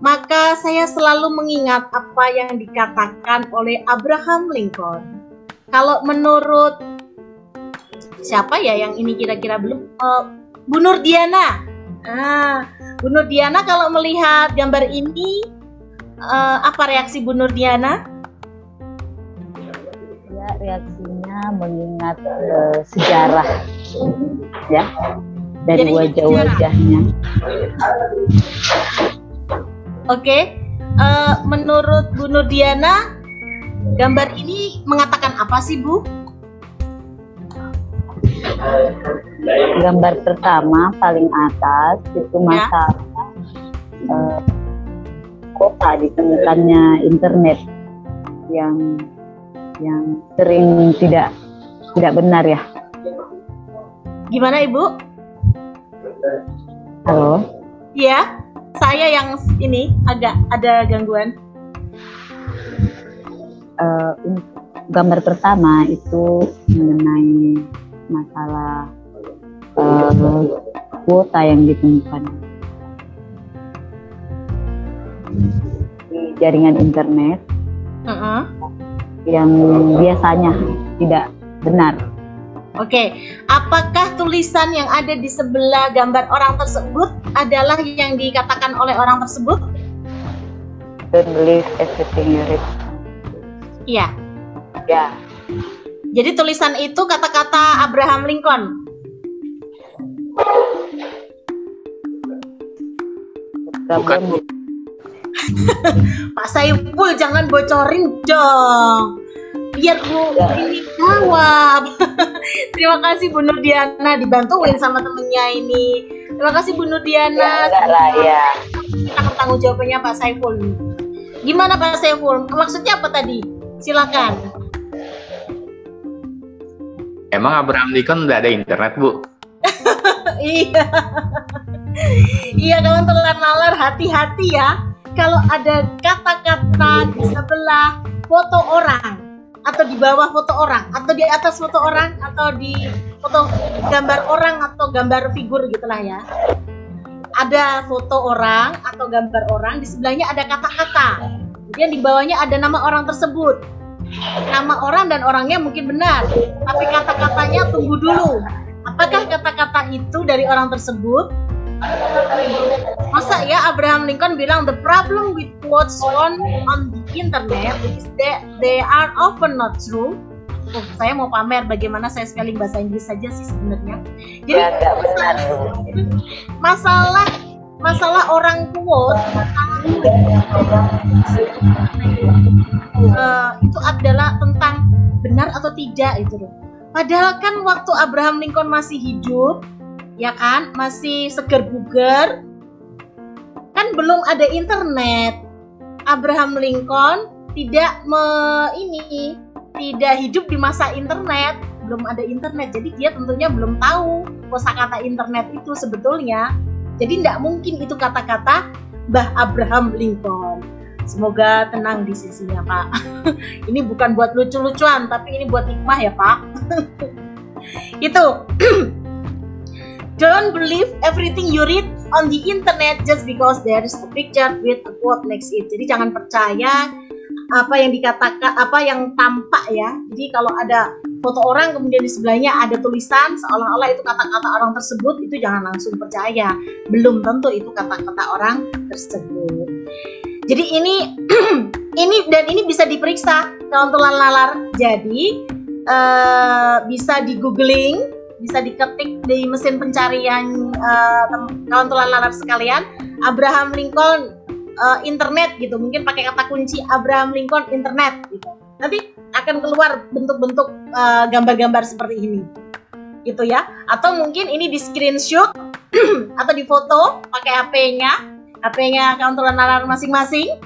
Maka saya selalu mengingat apa yang dikatakan oleh Abraham Lincoln kalau menurut siapa ya yang ini kira-kira belum? Uh, Bu Nur Diana. Ah, Bu Nur Diana kalau melihat gambar ini uh, apa reaksi Bu Nur Diana? Ya, reaksinya mengingat uh, sejarah ya dari wajah-wajahnya. Oke, okay. uh, menurut Bu Nur Diana Gambar ini mengatakan apa sih, Bu? Gambar pertama paling atas itu masalah ya. uh, kota ditemukannya internet yang yang sering tidak tidak benar ya. Gimana Ibu? Halo. Iya, saya yang ini agak ada gangguan uh, gambar pertama itu mengenai masalah uh, kuota yang ditemukan di jaringan internet uh -uh. yang biasanya tidak benar. Oke, okay. apakah tulisan yang ada di sebelah gambar orang tersebut adalah yang dikatakan oleh orang tersebut? Don't believe everything you read. Iya. Ya. Jadi tulisan itu kata-kata Abraham Lincoln. Bukan. Pak Saiful jangan bocorin dong. biar Bu ini jawab. (laughs) Terima kasih Bu Nurdiana dibantuin sama temennya ini. Terima kasih Bu Nurdiana. Ya, lah, ya. Kita akan tanggung jawabannya Pak Saiful. Gimana Pak Saiful? Maksudnya apa tadi? Silakan. Emang Abraham Lincoln udah ada internet, Bu? (laughs) iya. iya, kawan telan nalar hati-hati ya. Kalau ada kata-kata di sebelah foto orang atau di bawah foto orang atau di atas foto orang atau di foto gambar orang atau gambar figur gitulah ya. Ada foto orang atau gambar orang di sebelahnya ada kata-kata. Kemudian di bawahnya ada nama orang tersebut nama orang dan orangnya mungkin benar, tapi kata-katanya tunggu dulu. Apakah kata-kata itu dari orang tersebut? Masa ya Abraham Lincoln bilang the problem with quotes on on the internet is that they are often not true. Oh, saya mau pamer bagaimana saya spelling bahasa Inggris saja sih sebenarnya. Jadi ya, benar. (laughs) masalah masalah orang quote uh, itu adalah tentang benar atau tidak itu loh. Padahal kan waktu Abraham Lincoln masih hidup, ya kan, masih seger buger, kan belum ada internet. Abraham Lincoln tidak me, ini tidak hidup di masa internet, belum ada internet, jadi dia tentunya belum tahu kosakata internet itu sebetulnya. Jadi tidak mungkin itu kata-kata Mbah Abraham Lincoln. Semoga tenang di sisinya Pak. (laughs) ini bukan buat lucu-lucuan, tapi ini buat hikmah ya Pak. (laughs) itu. (clears throat) Don't believe everything you read on the internet just because there is a picture with a quote next it. Jadi jangan percaya apa yang dikatakan, apa yang tampak ya. Jadi kalau ada foto orang kemudian di sebelahnya ada tulisan seolah-olah itu kata-kata orang tersebut itu jangan langsung percaya belum tentu itu kata-kata orang tersebut jadi ini (clears throat) ini dan ini bisa diperiksa keuntulan lalar jadi uh, bisa di googling bisa diketik di mesin pencarian uh, keuntulan lalar sekalian. Abraham Lincoln uh, internet gitu. Mungkin pakai kata kunci Abraham Lincoln internet gitu. Nanti akan keluar bentuk-bentuk uh, gambar-gambar seperti ini. Gitu ya. Atau mungkin ini di screenshot (clears throat) atau di foto pakai HP-nya HP-nya kantoran nalar masing-masing.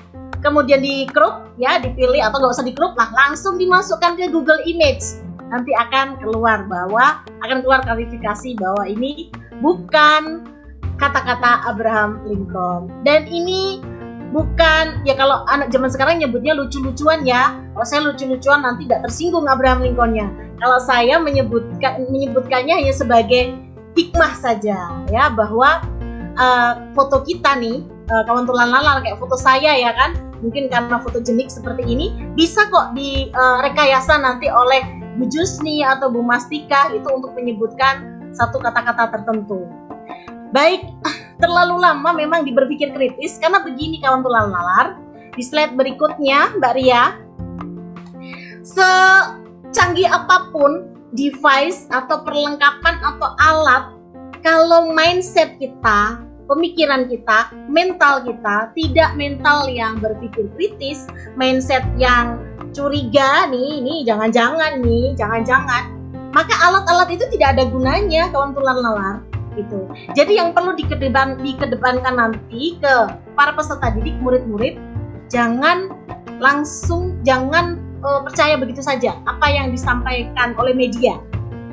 Kemudian di crop ya dipilih atau nggak usah di crop lah. Langsung dimasukkan ke Google Image nanti akan keluar bahwa akan keluar klarifikasi bahwa ini bukan kata-kata Abraham Lincoln. Dan ini bukan ya kalau anak zaman sekarang nyebutnya lucu-lucuan ya. Kalau saya lucu-lucuan nanti tidak tersinggung Abraham Lincolnnya. Kalau saya menyebutkan menyebutkannya hanya sebagai hikmah saja ya bahwa uh, foto kita nih uh, kawan tulan lalar kayak foto saya ya kan. Mungkin karena foto jenik seperti ini bisa kok direkayasa uh, nanti oleh Bu Jusni atau Bu Mastika itu untuk menyebutkan satu kata-kata tertentu. Baik (laughs) terlalu lama memang diberpikir kritis karena begini kawan tulang nalar. Di slide berikutnya Mbak Ria. Secanggih apa pun device atau perlengkapan atau alat kalau mindset kita pemikiran kita, mental kita tidak mental yang berpikir kritis, mindset yang curiga nih, ini jangan-jangan nih, jangan-jangan, maka alat-alat itu tidak ada gunanya kawan tulang nalar gitu. Jadi yang perlu dikedepan, dikedepankan nanti ke para peserta didik murid-murid jangan langsung jangan uh, percaya begitu saja apa yang disampaikan oleh media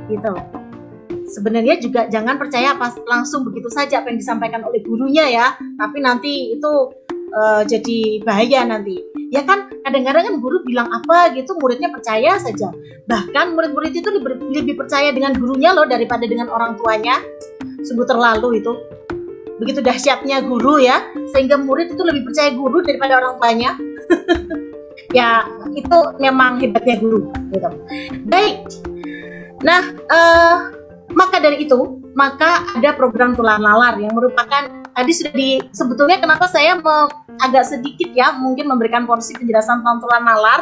gitu. Sebenarnya juga jangan percaya pas langsung begitu saja apa yang disampaikan oleh gurunya ya, tapi nanti itu uh, jadi bahaya nanti. Ya kan? Kadang-kadang kan guru bilang apa gitu muridnya percaya saja. Bahkan murid-murid itu lebih, percaya dengan gurunya loh daripada dengan orang tuanya. Sungguh terlalu itu. Begitu dahsyatnya guru ya sehingga murid itu lebih percaya guru daripada orang tuanya. (laughs) Ya itu memang hebatnya guru gitu. Baik. Nah uh, maka dari itu maka ada program tulang lalar yang merupakan tadi sudah di sebetulnya kenapa saya me, agak sedikit ya mungkin memberikan porsi penjelasan tentang tulang lalar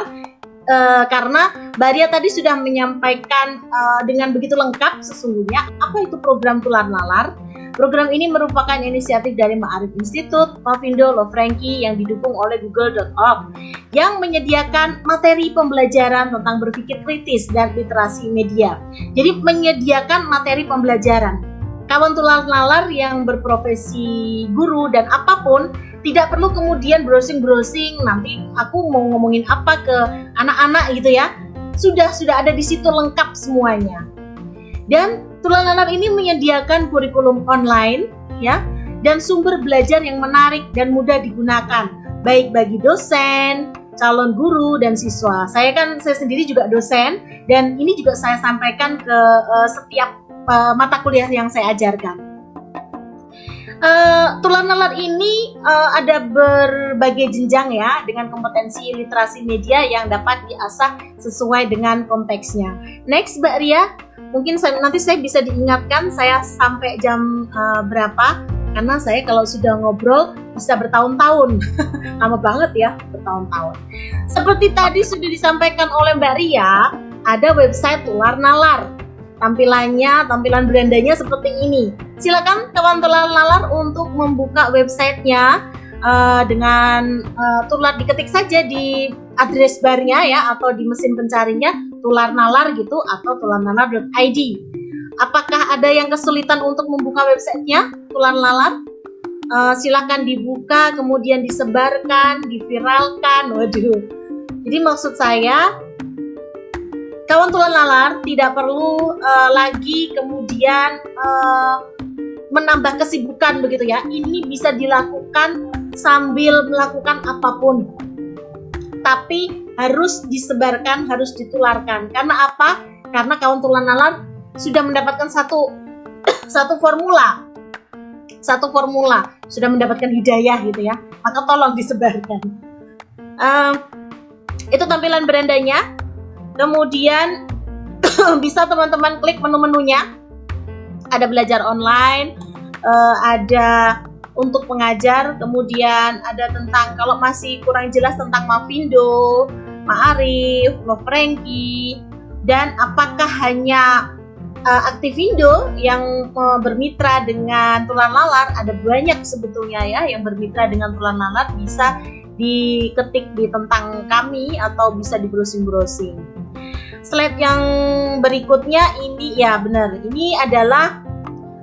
uh, karena Baria tadi sudah menyampaikan uh, dengan begitu lengkap sesungguhnya apa itu program tular nalar. Program ini merupakan inisiatif dari Ma'arif Institute, Mavindo, Lo Frankie yang didukung oleh google.org yang menyediakan materi pembelajaran tentang berpikir kritis dan literasi media. Jadi menyediakan materi pembelajaran. Kawan tular nalar yang berprofesi guru dan apa pun tidak perlu kemudian browsing-browsing nanti aku mau ngomongin apa ke anak-anak gitu ya. Sudah sudah ada di situ lengkap semuanya. Dan Tulang Nalar ini menyediakan kurikulum online ya dan sumber belajar yang menarik dan mudah digunakan baik bagi dosen, calon guru dan siswa. Saya kan saya sendiri juga dosen dan ini juga saya sampaikan ke uh, setiap uh, mata kuliah yang saya ajarkan. Uh, tulang nalar ini uh, ada berbagai jenjang ya dengan kompetensi literasi media yang dapat diasah sesuai dengan konteksnya. Next Mbak Ria, mungkin saya, nanti saya bisa diingatkan saya sampai jam uh, berapa karena saya kalau sudah ngobrol bisa bertahun-tahun. (laughs) Lama banget ya bertahun-tahun. Seperti tadi sudah disampaikan oleh Mbak Ria ada website Tular Nalar tampilannya, tampilan brandanya seperti ini. Silakan kawan telar nalar untuk membuka websitenya uh, dengan uh, tular diketik saja di address barnya ya atau di mesin pencarinya tular nalar gitu atau tularnalar.id. Apakah ada yang kesulitan untuk membuka websitenya tular nalar? Uh, silakan dibuka, kemudian disebarkan, diviralkan. Waduh. Jadi maksud saya kawan tulan nalar tidak perlu uh, lagi kemudian uh, menambah kesibukan begitu ya. Ini bisa dilakukan sambil melakukan apa pun. Tapi harus disebarkan, harus ditularkan. Karena apa? Karena kawan tulan nalar sudah mendapatkan satu (clears throat) satu formula. Satu formula sudah mendapatkan hidayah gitu ya. Maka tolong disebarkan. Uh, itu tampilan berandanya Kemudian (coughs) bisa teman-teman klik menu-menunya. Ada belajar online, uh, ada untuk pengajar, kemudian ada tentang kalau masih kurang jelas tentang Mavindo, Ma'arif, Frankie, dan apakah hanya uh, Aktivindo yang uh, bermitra dengan Tulan Lalar ada banyak sebetulnya ya yang bermitra dengan Tulan Lalar bisa diketik di tentang kami atau bisa di browsing-browsing slide yang berikutnya ini ya benar ini adalah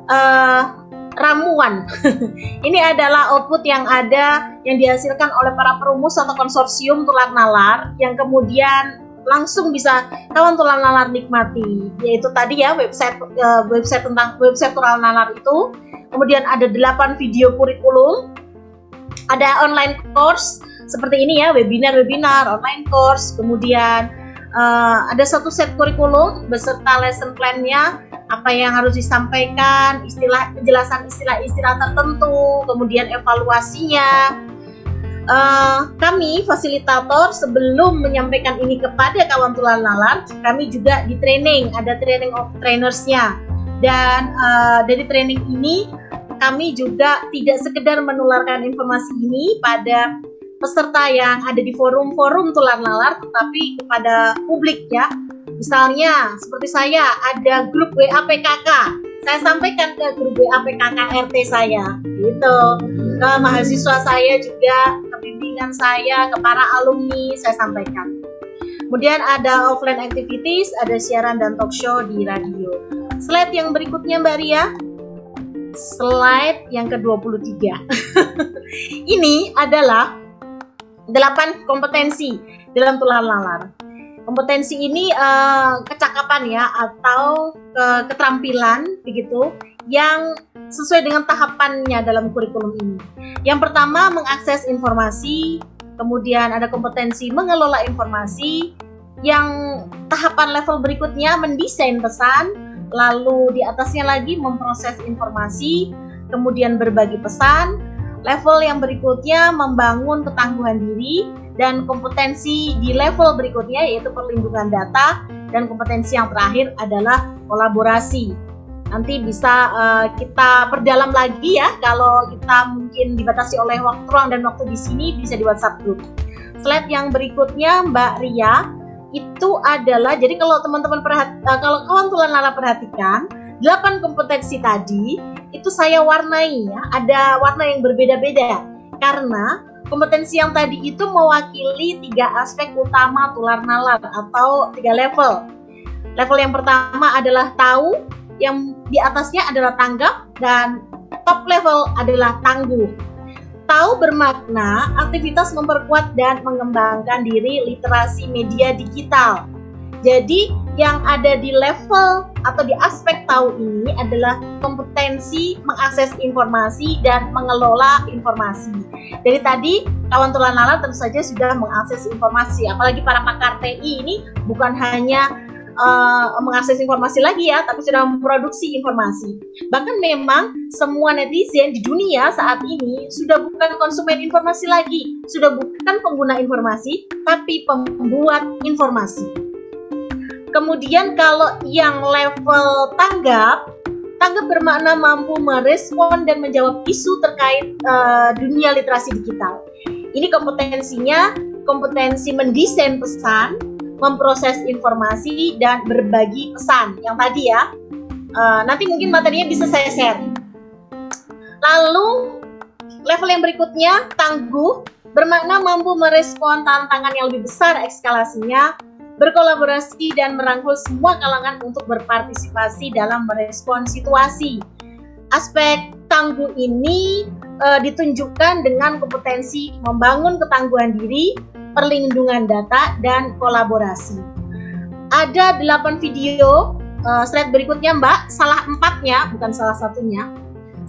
uh, ramuan. (laughs) Ini adalah output yang ada yang dihasilkan oleh para perumus atau konsorsium tular nalar yang kemudian langsung bisa kawan tular nalar nikmati. Yaitu tadi ya website uh, website tentang website tular nalar itu. Kemudian ada 8 video kurikulum ada online course seperti ini ya webinar-webinar online course kemudian uh, ada satu set kurikulum beserta lesson plan-nya apa yang harus disampaikan, istilah penjelasan istilah-istilah tertentu, kemudian evaluasinya. Uh, kami fasilitator sebelum menyampaikan ini kepada kawan tular nalar, kami juga di training, ada training of trainersnya. Dan uh, dari training ini kami juga tidak sekedar menularkan informasi ini pada peserta yang ada di forum-forum tular nalar tetapi kepada publik ya. Misalnya seperti saya ada grup WA PKK saya sampaikan ke grup WA PKK RT saya gitu. Ke mahasiswa saya juga ke bimbingan saya ke para alumni saya sampaikan. Kemudian ada offline activities ada siaran dan talk show di radio. Slide yang berikutnya Mbak Ria slide yang ke-23 (laughs) ini adalah delapan kompetensi dalam tular lalar. Kompetensi ini uh, kecakapan ya atau uh, keterampilan begitu yang sesuai dengan tahapannya dalam kurikulum ini. Yang pertama mengakses informasi, kemudian ada kompetensi mengelola informasi, yang tahapan level berikutnya mendesain pesan, lalu di atasnya lagi memproses informasi, kemudian berbagi pesan, Level yang berikutnya membangun ketangguhan diri dan kompetensi di level berikutnya yaitu perlindungan data dan kompetensi yang terakhir adalah kolaborasi. Nanti bisa uh, kita perdalam lagi ya kalau kita mungkin dibatasi oleh waktu ruang dan waktu di sini bisa di WhatsApp group. Slide yang berikutnya Mbak Ria itu adalah jadi kalau teman-teman perhati, uh, kalau kawan tulan lala perhatikan delapan kompetensi tadi itu saya warnai ya, ada warna yang berbeda-beda karena kompetensi yang tadi itu mewakili tiga aspek utama tular nalar atau tiga level. Level yang pertama adalah tahu, yang di atasnya adalah tanggap, dan top level adalah tangguh. Tahu bermakna aktivitas memperkuat dan mengembangkan diri literasi media digital. Jadi yang ada di level atau di aspek tahu ini adalah kompetensi mengakses informasi dan mengelola informasi. Dari tadi kawan tulan nalar tentu saja sudah mengakses informasi, apalagi para pakar TI ini bukan hanya uh, mengakses informasi lagi ya, tapi sudah memproduksi informasi. Bahkan memang semua netizen di dunia saat ini sudah bukan konsumen informasi lagi, sudah bukan pengguna informasi, tapi pembuat informasi. Kemudian kalau yang level tanggap, tanggap bermakna mampu merespon dan menjawab isu terkait uh, dunia literasi digital. Ini kompetensinya kompetensi mendesain pesan, memproses informasi dan berbagi pesan yang tadi ya. Uh, nanti mungkin materinya bisa saya share. Lalu level yang berikutnya tangguh bermakna mampu merespon tantangan yang lebih besar eskalasinya, berkolaborasi dan merangkul semua kalangan untuk berpartisipasi dalam merespon situasi. Aspek tangguh ini uh, ditunjukkan dengan kompetensi membangun ketangguhan diri, perlindungan data, dan kolaborasi. Ada 8 video, uh, slide berikutnya Mbak, salah empatnya, bukan salah satunya.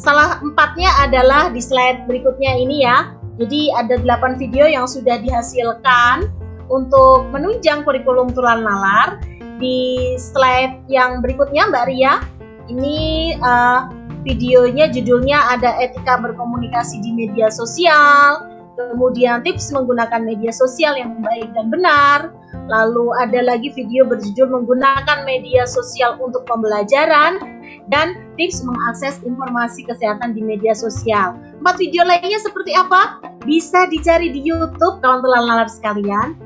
Salah empatnya adalah di slide berikutnya ini ya. Jadi ada 8 video yang sudah dihasilkan untuk menunjang kurikulum tulan nalar. Di slide yang berikutnya Mbak Ria, ini uh, videonya judulnya ada etika berkomunikasi di media sosial, kemudian tips menggunakan media sosial yang baik dan benar, lalu ada lagi video berjudul menggunakan media sosial untuk pembelajaran, dan tips mengakses informasi kesehatan di media sosial. Empat video lainnya seperti apa? Bisa dicari di YouTube kawan telan nalar sekalian.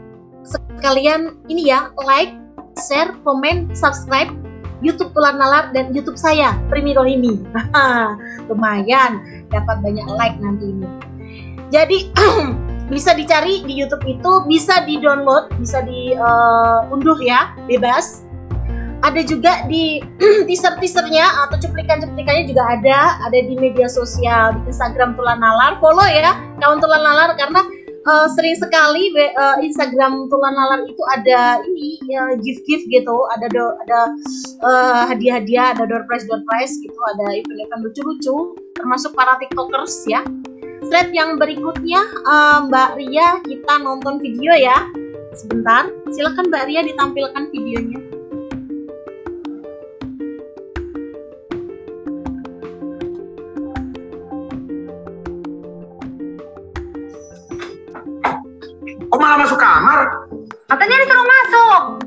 Sekalian ini ya, like, share, komen, subscribe YouTube Tulan Nalar dan YouTube saya, Primi Rohimi. (laughs) Lumayan, dapat banyak like nanti ini. Jadi (clears throat) bisa dicari di YouTube itu, bisa di-download, bisa diunduh uh, ya, bebas. Ada juga di (clears throat) teaser-teasernya atau cuplikan-cuplikannya juga ada, ada di media sosial, di Instagram Tulan Nalar. Follow ya, kawan Tulan Nalar karena uh, sering sekali uh, Instagram Tulan Nalar itu ada ini ya, gift-gift gitu, ada do, ada uh, hadiah-hadiah, ada door prize door prize gitu, ada event-event lucu-lucu, termasuk para tiktokers ya slide yang berikutnya uh, Mbak Ria kita nonton video ya sebentar silakan Mbak Ria ditampilkan videonya Kok malah masuk kamar? Katanya disuruh masuk.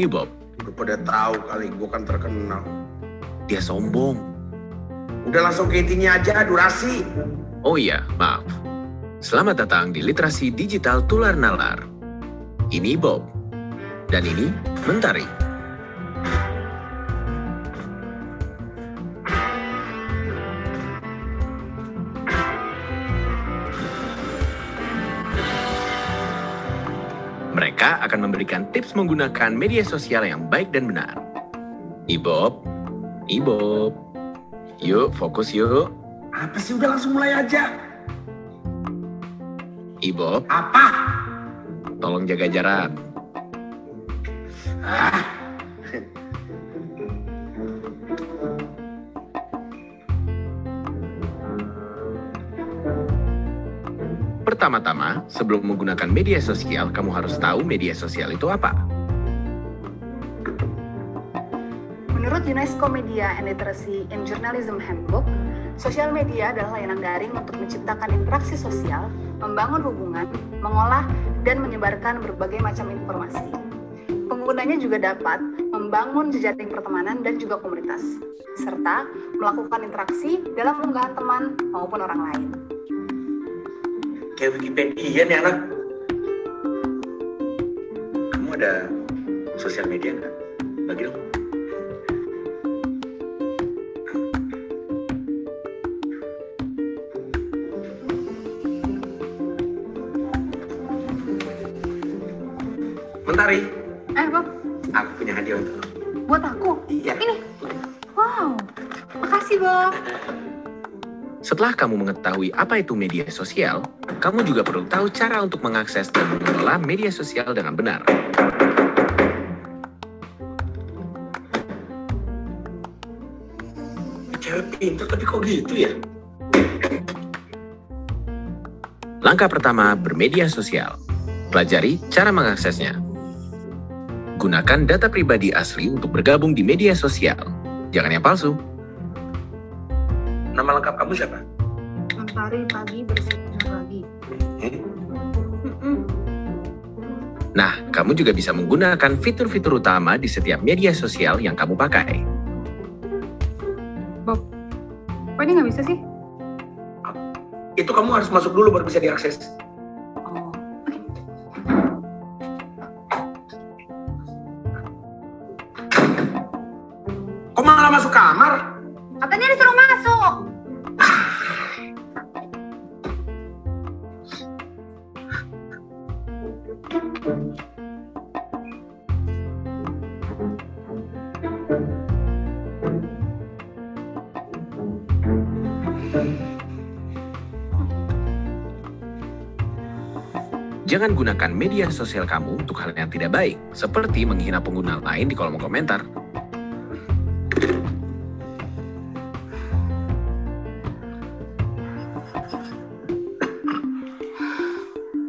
Ini Bob. Udah pada tahu kali gue kan terkenal. Dia sombong. Udah langsung ke intinya aja, durasi. Oh iya, maaf. Selamat datang di Literasi Digital Tular Nalar. Ini Bob. Dan ini Mentari. Akan memberikan tips menggunakan media sosial yang baik dan benar. Ibob, Ibob, yuk fokus yuk. Apa sih udah langsung mulai aja? Ibob, Apa? tolong jaga jarak. Sebelum menggunakan media sosial, kamu harus tahu media sosial itu apa. Menurut UNESCO Media and Literacy in Journalism Handbook, sosial media adalah layanan daring untuk menciptakan interaksi sosial, membangun hubungan, mengolah, dan menyebarkan berbagai macam informasi. Penggunanya juga dapat membangun jejaring pertemanan dan juga komunitas, serta melakukan interaksi dalam unggahan teman maupun orang lain. Kayak Wikipedia nih anak. Kamu ada sosial media nggak? Bagi dong. Mentari, Eh, Bob, aku punya hadiah untuk buat aku? Iya. Ini? Wow, makasih, Bob. Setelah kamu mengetahui apa itu media sosial, kamu juga perlu tahu cara untuk mengakses dan mengelola media sosial dengan benar. Cewek pintar tapi kok gitu ya? Langkah pertama, bermedia sosial. Pelajari cara mengaksesnya. Gunakan data pribadi asli untuk bergabung di media sosial. Jangan yang palsu. Nama lengkap kamu siapa? Mentari pagi bersihnya Nah, kamu juga bisa menggunakan fitur-fitur utama di setiap media sosial yang kamu pakai. Bob, kok ini nggak bisa sih? Itu kamu harus masuk dulu baru bisa diakses. Jangan gunakan media sosial kamu untuk hal yang tidak baik, seperti menghina pengguna lain di kolom komentar.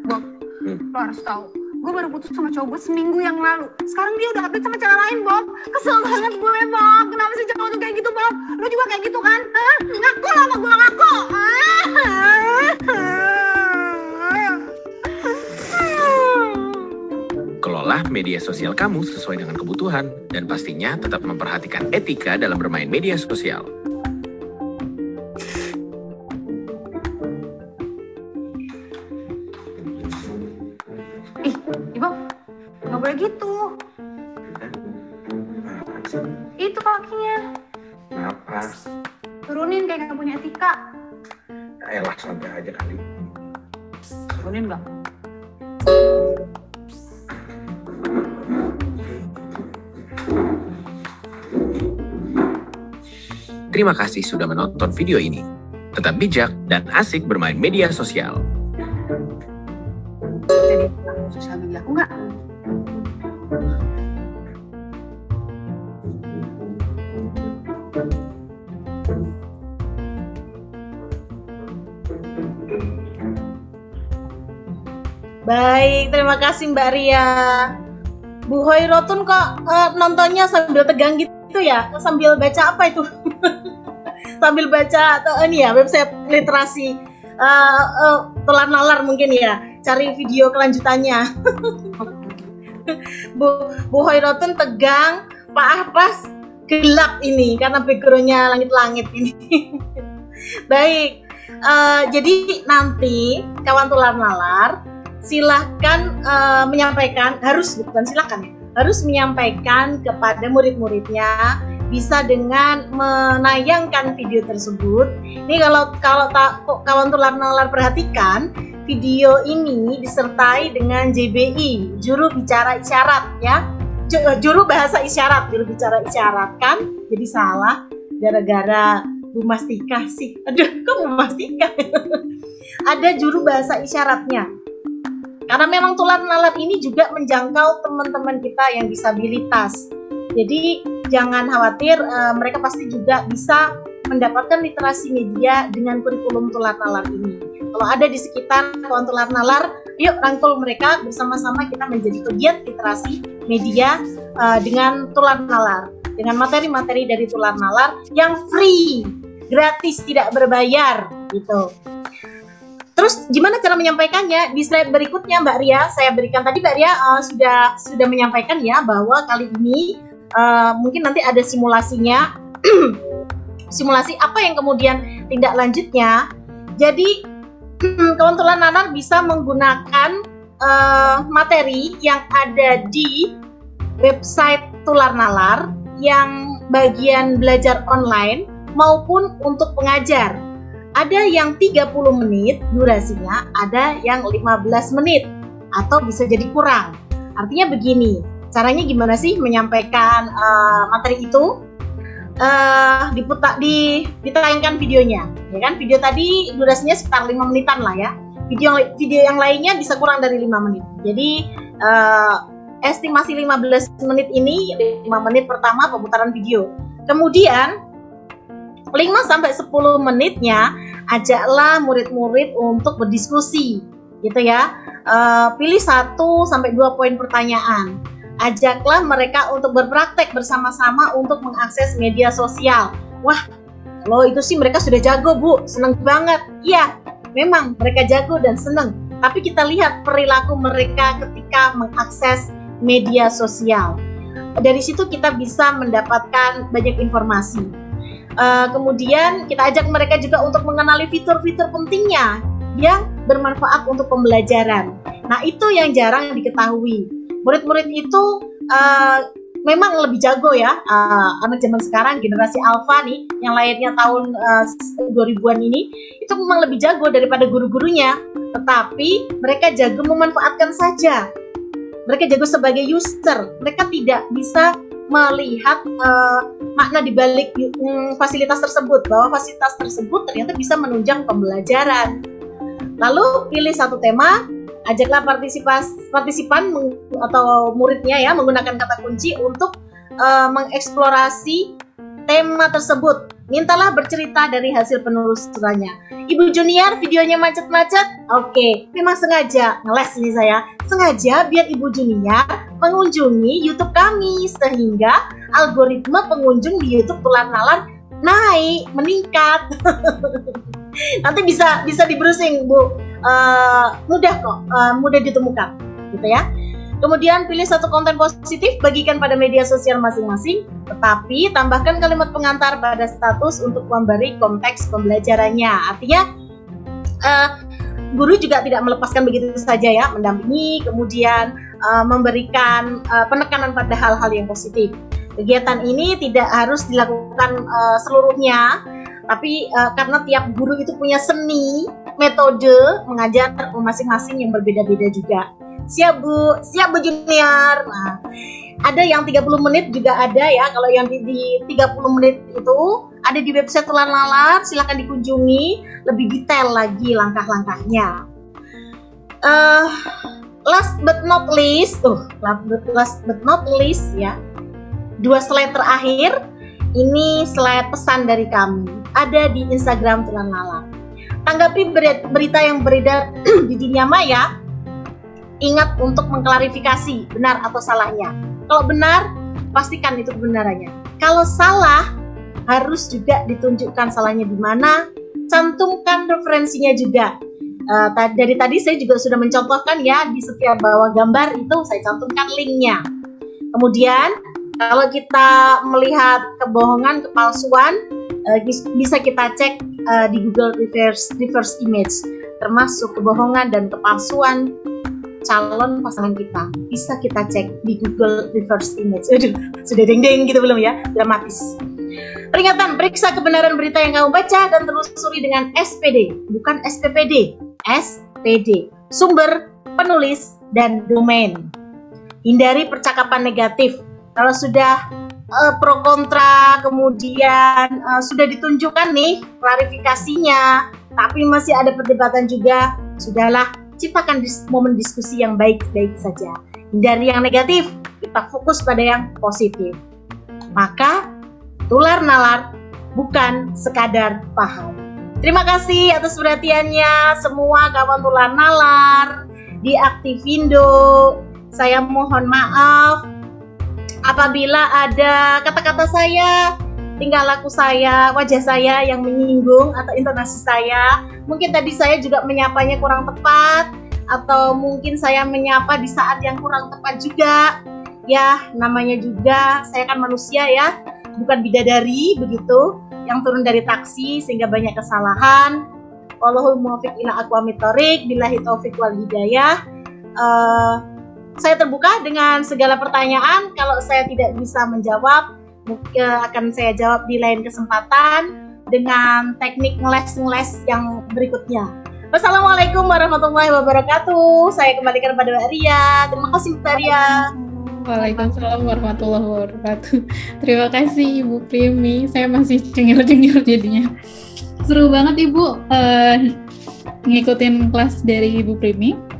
Bob, lo harus tahu. Gue baru putus sama cowok gue seminggu yang lalu. Sekarang dia udah update sama cewek lain, Bob. Kesel banget gue, Bob. Kenapa sih cowok tuh kayak gitu, Bob? Lo juga kayak gitu kan? Hah? Ngaku lah sama gue, ngaku. Kelola media sosial kamu sesuai dengan kebutuhan, dan pastinya tetap memperhatikan etika dalam bermain media sosial. Terima kasih sudah menonton video ini. Tetap bijak dan asik bermain media sosial. Jadi nggak? Baik, terima kasih Mbak Ria. Bu Hoirotun kok eh, nontonnya sambil tegang gitu ya? Sambil baca apa itu? Sambil baca atau ini ya website literasi eh, eh, telan nalar mungkin ya. Cari video kelanjutannya. (laughs) Bu Bu Hoirotun tegang, Pak Ahpas gelap ini karena backgroundnya langit-langit ini. (laughs) Baik, eh, jadi nanti kawan tular nalar silahkan eh, menyampaikan harus bukan silahkan harus menyampaikan kepada murid-muridnya bisa dengan menayangkan video tersebut. Ini kalau kalau tak kawan tular nalar perhatikan video ini disertai dengan JBI juru bicara isyarat ya. Eh, juru bahasa isyarat juru bicara isyarat kan? Jadi salah gara-gara Bu Mastika sih. Aduh kok Bu Mastika (laughs) ada juru bahasa isyaratnya. Karena memang tular nalar ini juga menjangkau teman-teman kita yang disabilitas. Jadi jangan khawatir, eh, mereka pasti juga bisa mendapatkan literasi media dengan kurikulum tular nalar ini. Kalau ada di sekitar kawan tular nalar, yuk rangkul mereka bersama-sama kita menjadi pegiat literasi media eh, dengan tular nalar, dengan materi-materi dari tular nalar yang free, gratis, tidak berbayar gitu. Terus gimana cara menyampaikannya? Di slide berikutnya Mbak Ria, saya berikan tadi Mbak Ria uh, sudah sudah menyampaikan ya bahwa kali ini uh, mungkin nanti ada simulasinya. (clears throat) simulasi apa yang kemudian tindak lanjutnya. Jadi (clears throat) kawan tular nalar bisa menggunakan uh, materi yang ada di website tular nalar yang bagian belajar online maupun untuk pengajar ada yang 30 menit durasinya, ada yang 15 menit atau bisa jadi kurang. Artinya begini, caranya gimana sih menyampaikan uh, materi itu? Uh, diputar di ditayangkan videonya, ya kan? Video tadi durasinya sekitar 5 menitan lah ya. Video video yang lainnya bisa kurang dari 5 menit. Jadi uh, estimasi 15 menit ini 5 menit pertama pemutaran video. Kemudian 5 sampai 10 menitnya ajaklah murid-murid untuk berdiskusi gitu ya. Uh, pilih 1 sampai 2 poin pertanyaan. Ajaklah mereka untuk berpraktek bersama-sama untuk mengakses media sosial. Wah, lo itu sih mereka sudah jago, Bu. Seneng banget. Iya, memang mereka jago dan seneng. Tapi kita lihat perilaku mereka ketika mengakses media sosial. Dari situ kita bisa mendapatkan banyak informasi Uh, kemudian kita ajak mereka juga untuk mengenali fitur-fitur pentingnya yang bermanfaat untuk pembelajaran. Nah itu yang jarang diketahui. Murid-murid itu uh, memang lebih jago ya uh, anak zaman sekarang generasi alpha nih yang lahirnya tahun uh, 2000-an ini itu memang lebih jago daripada guru-gurunya. Tetapi mereka jago memanfaatkan saja. Mereka jago sebagai user. Mereka tidak bisa melihat uh, makna di balik um, fasilitas tersebut bahwa fasilitas tersebut ternyata bisa menunjang pembelajaran. Lalu pilih satu tema, ajaklah partisipas partisipan atau muridnya ya menggunakan kata kunci untuk uh, mengeksplorasi tema tersebut. Mintalah bercerita dari hasil penelusurannya. Ibu Junior videonya macet-macet? Oke, memang sengaja ngeles ini saya. Sengaja biar Ibu Junior mengunjungi YouTube kami sehingga algoritma pengunjung di YouTube Nalar naik, meningkat. (laughs) Nanti bisa bisa di browsing, Bu. Uh, mudah kok, uh, mudah ditemukan, gitu ya. Kemudian pilih satu konten positif, bagikan pada media sosial masing-masing, tetapi tambahkan kalimat pengantar pada status untuk memberi konteks pembelajarannya. Artinya, uh, guru juga tidak melepaskan begitu saja ya, mendampingi, kemudian uh, memberikan uh, penekanan pada hal-hal yang positif. Kegiatan ini tidak harus dilakukan uh, seluruhnya, tapi uh, karena tiap guru itu punya seni, metode mengajar masing-masing yang berbeda-beda juga. Siap Bu, siap Bu Junior. Nah, ada yang 30 menit juga ada ya. Kalau yang di, di 30 menit itu ada di website Telan Lalar, silahkan dikunjungi lebih detail lagi langkah-langkahnya. Uh, last but not least, tuh last but not least ya. Dua slide terakhir, ini slide pesan dari kami. Ada di Instagram Telan Lalar. Tanggapi berita yang beredar (clears throat) di dunia maya ingat untuk mengklarifikasi benar atau salahnya. Kalau benar, pastikan itu kebenarannya. Kalau salah, harus juga ditunjukkan salahnya di mana, cantumkan referensinya juga. Uh, dari tadi saya juga sudah mencontohkan ya di setiap bawah gambar itu saya cantumkan linknya. Kemudian kalau kita melihat kebohongan, kepalsuan, uh, bisa kita cek uh, di Google reverse reverse image, termasuk kebohongan dan kepalsuan calon pasangan kita bisa kita cek di Google reverse image. Aduh, sudah deng-deng gitu belum ya? Dramatis. Peringatan, periksa kebenaran berita yang kamu baca dan telusuri dengan SPD, bukan SPPD. SPD, sumber, penulis, dan domain. Hindari percakapan negatif. Kalau sudah uh, pro kontra, kemudian uh, sudah ditunjukkan nih klarifikasinya, tapi masih ada perdebatan juga, sudahlah ciptakan dis momen diskusi yang baik-baik saja. Hindari yang negatif, kita fokus pada yang positif. Maka, tular nalar bukan sekadar paham. Terima kasih atas perhatiannya semua kawan tular nalar di Aktivindo. Saya mohon maaf apabila ada kata-kata saya tingkah laku saya, wajah saya yang menyinggung atau intonasi saya. Mungkin tadi saya juga menyapanya kurang tepat atau mungkin saya menyapa di saat yang kurang tepat juga. Ya, namanya juga saya kan manusia ya, bukan bidadari begitu yang turun dari taksi sehingga banyak kesalahan. Wallahul muwaffiq ila aqwamit thoriq, billahi taufik wal hidayah. Uh, saya terbuka dengan segala pertanyaan. Kalau saya tidak bisa menjawab, mungkin akan saya jawab di lain kesempatan dengan teknik ngeles-ngeles yang berikutnya. Wassalamualaikum warahmatullahi wabarakatuh. Saya kembalikan kepada Mbak Ria. Terima kasih Mbak Ria. Waalaikumsalam warahmatullahi wabarakatuh. Terima kasih Ibu Primi. Saya masih cengir-cengir jadinya. Seru banget Ibu uh, ngikutin kelas dari Ibu Primi.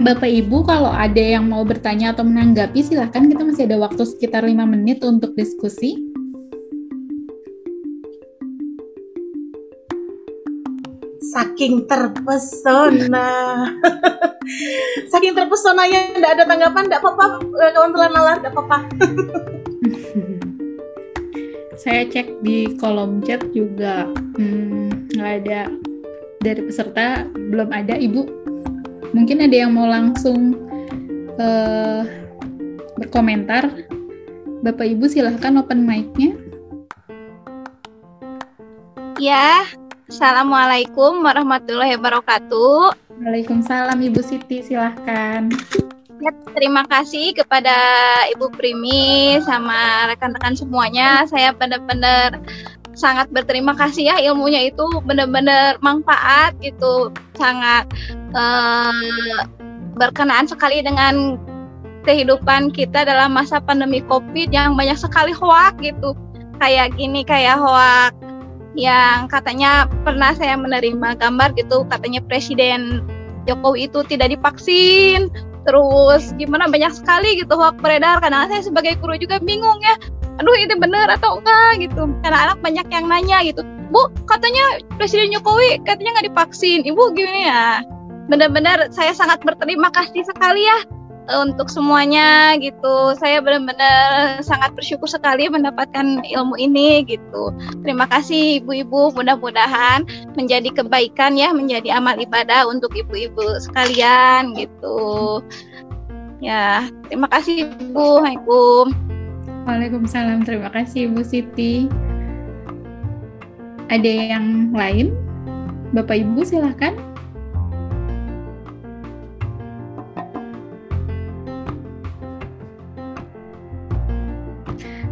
Bapak Ibu kalau ada yang mau bertanya atau menanggapi silahkan kita masih ada waktu sekitar lima menit untuk diskusi. Saking terpesona. (laughs) Saking terpesona ya. Tidak ada tanggapan, tidak apa-apa, kawan telan nalar, tidak apa-apa. (laughs) Saya cek di kolom chat juga. Hmm, nggak hmm, ada. Dari peserta, belum ada. Ibu mungkin ada yang mau langsung uh, berkomentar. Bapak Ibu silahkan open mic-nya. Ya Assalamualaikum warahmatullahi wabarakatuh. Waalaikumsalam Ibu Siti silahkan. Ya, terima kasih kepada Ibu Primi sama rekan-rekan semuanya. Saya benar-benar sangat berterima kasih ya ilmunya itu benar-benar manfaat gitu. Sangat uh, berkenaan sekali dengan kehidupan kita dalam masa pandemi covid yang banyak sekali hoak gitu. Kayak gini kayak hoak yang katanya pernah saya menerima gambar gitu. Katanya presiden Jokowi itu tidak divaksin terus gimana banyak sekali gitu hoak beredar. Karena saya sebagai guru juga bingung ya aduh ini benar atau enggak? Gitu. Karena anak banyak yang nanya gitu bu katanya presiden jokowi katanya nggak divaksin. Ibu gimana ya? Benar-benar saya sangat berterima kasih sekali ya untuk semuanya gitu saya benar-benar sangat bersyukur sekali mendapatkan ilmu ini gitu terima kasih ibu-ibu mudah-mudahan menjadi kebaikan ya menjadi amal ibadah untuk ibu-ibu sekalian gitu ya terima kasih ibu Assalamualaikum Waalaikumsalam. Terima kasih Ibu Siti. Ada yang lain? Bapak Ibu silahkan.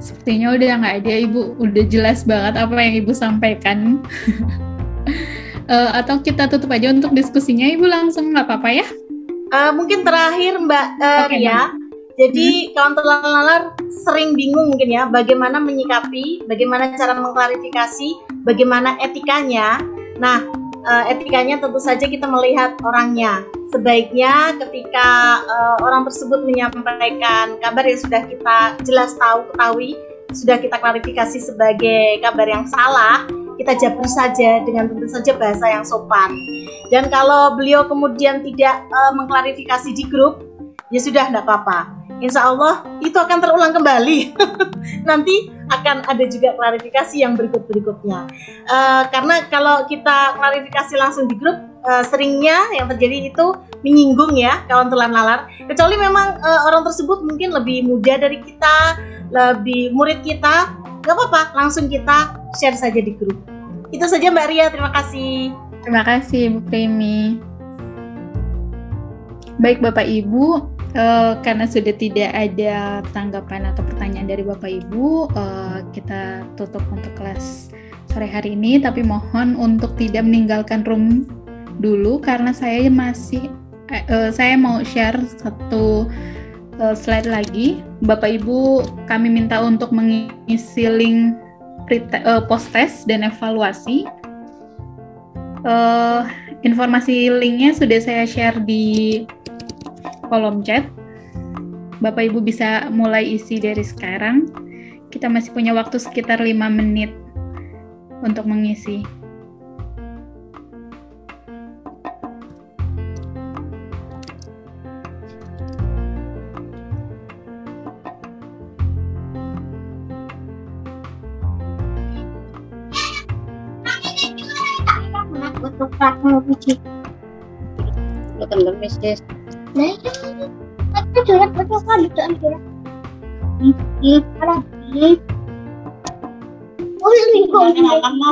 Sepertinya udah nggak ada Ibu. Udah jelas banget apa yang Ibu sampaikan. uh, (laughs) atau kita tutup aja untuk diskusinya Ibu langsung nggak apa-apa ya? Uh, mungkin terakhir Mbak uh, okay, Ria. Jadi hmm. kawan lalar sering bingung mungkin ya bagaimana menyikapi, bagaimana cara mengklarifikasi, bagaimana etikanya. Nah, uh, etikanya tentu saja kita melihat orangnya. Sebaiknya ketika uh, orang tersebut menyampaikan kabar yang sudah kita jelas tahu ketahui, sudah kita klarifikasi sebagai kabar yang salah, kita jawab saja dengan tentu saja bahasa yang sopan. Dan kalau beliau kemudian tidak uh, mengklarifikasi di grup, ya sudah tidak apa-apa insya Allah itu akan terulang kembali. (laughs) Nanti akan ada juga klarifikasi yang berikut-berikutnya. Uh, karena kalau kita klarifikasi langsung di grup, uh, seringnya yang terjadi itu menyinggung ya kawan telan lalar. Kecuali memang uh, orang tersebut mungkin lebih muda dari kita, lebih murid kita, gak apa-apa, langsung kita share saja di grup. Itu saja Mbak Ria, terima kasih. Terima kasih Bu Primi. Baik Bapak Ibu, Uh, karena sudah tidak ada tanggapan atau pertanyaan dari Bapak Ibu, uh, kita tutup untuk kelas sore hari ini. Tapi mohon untuk tidak meninggalkan room dulu karena saya masih uh, saya mau share satu uh, slide lagi. Bapak Ibu, kami minta untuk mengisi link uh, post test dan evaluasi. Uh, informasi linknya sudah saya share di kolom chat. Bapak Ibu bisa mulai isi dari sekarang. Kita masih punya waktu sekitar 5 menit untuk mengisi. Ketoprak mau biji. Teman mistis. Nah, aku jualan betul kan jualan jualan. Hmm, kalau hmm. Oh, ini kok lama.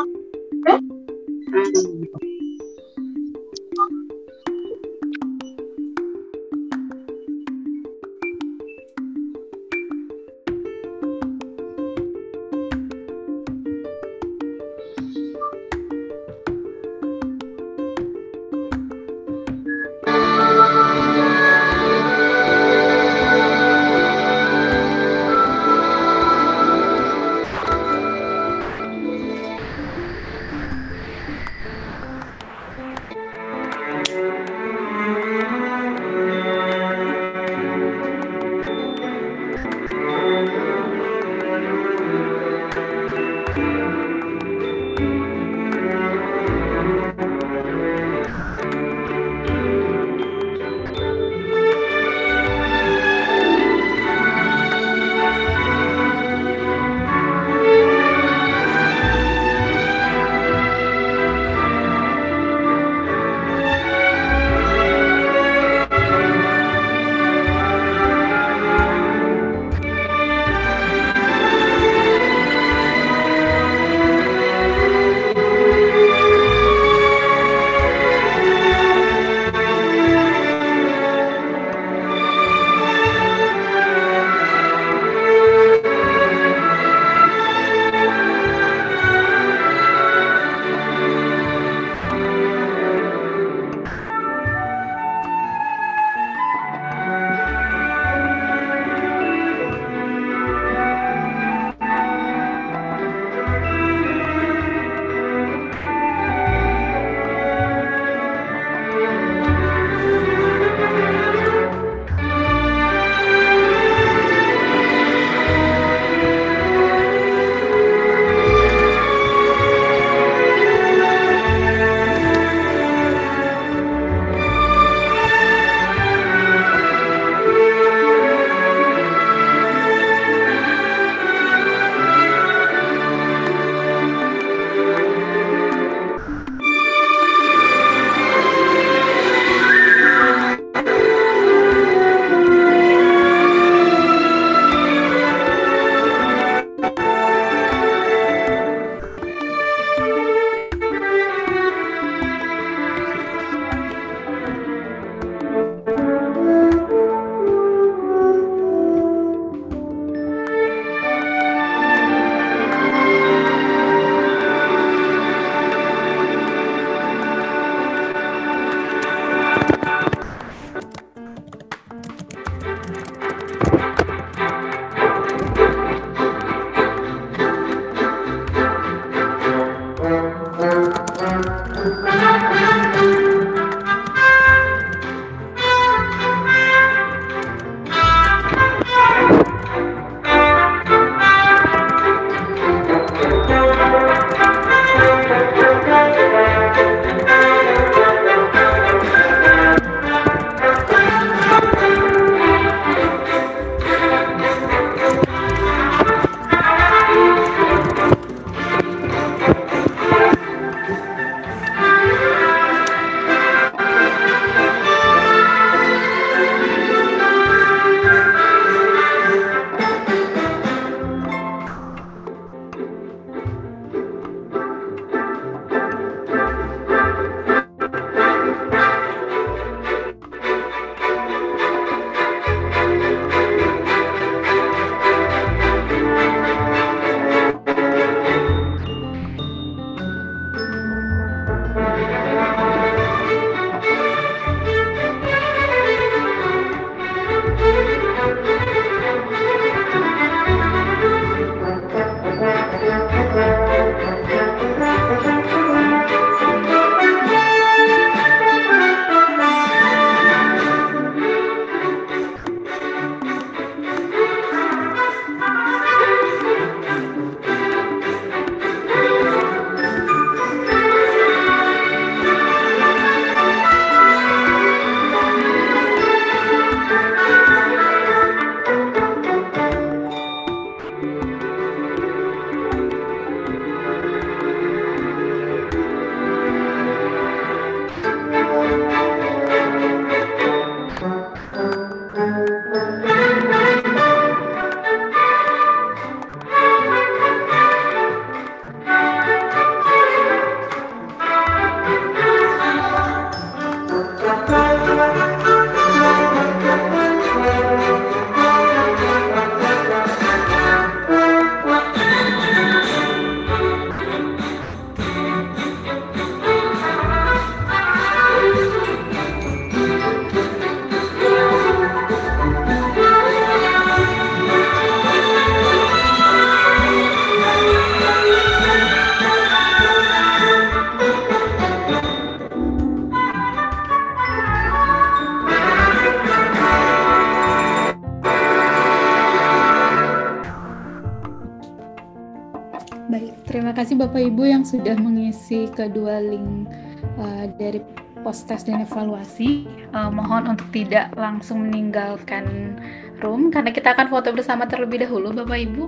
Sudah mengisi kedua link uh, dari post test dan evaluasi. Uh, mohon untuk tidak langsung meninggalkan room karena kita akan foto bersama terlebih dahulu Bapak Ibu.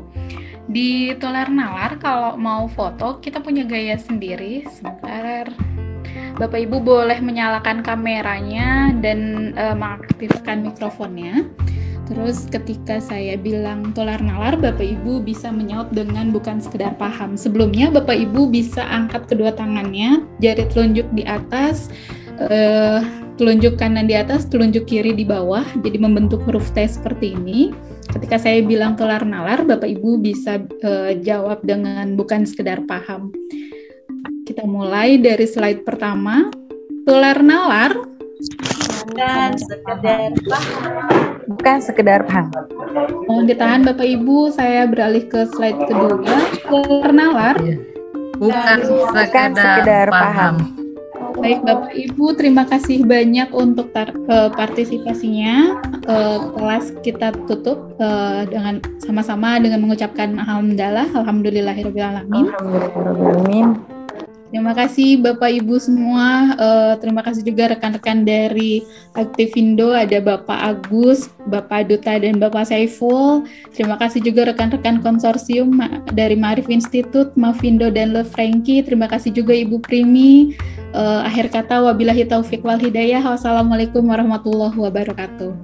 Di Tular Nalar kalau mau foto kita punya gaya sendiri. Sebentar. Bapak Ibu boleh menyalakan kameranya dan uh, mengaktifkan mikrofonnya. Terus ketika saya bilang tolar nalar, Bapak Ibu bisa menyaut dengan bukan sekedar paham. Sebelumnya Bapak Ibu bisa angkat kedua tangannya, jari telunjuk di atas, uh, telunjuk kanan di atas, telunjuk kiri di bawah, jadi membentuk huruf T seperti ini. Ketika saya bilang tolar nalar, Bapak Ibu bisa uh, jawab dengan bukan sekedar paham. Kita mulai dari slide pertama. Tolar nalar. Dan sekedar paham bukan sekedar paham. Mohon ditahan Bapak Ibu, saya beralih ke slide kedua, perkenalan. Iya. Bukan, bukan sekedar, paham. paham. Baik Bapak Ibu, terima kasih banyak untuk uh, partisipasinya. Uh, kelas kita tutup uh, dengan sama-sama dengan mengucapkan alhamdulillah, alhamdulillahirobbilalamin. Alhamdulillahirobbilalamin. Terima kasih Bapak Ibu semua. Uh, terima kasih juga rekan-rekan dari Aktivindo ada Bapak Agus, Bapak Duta dan Bapak Saiful. Terima kasih juga rekan-rekan konsorsium dari Marif Institute, Mavindo dan Le Franky. Terima kasih juga Ibu Primi. Uh, akhir kata wabillahi taufik wal hidayah. Wassalamualaikum warahmatullahi wabarakatuh.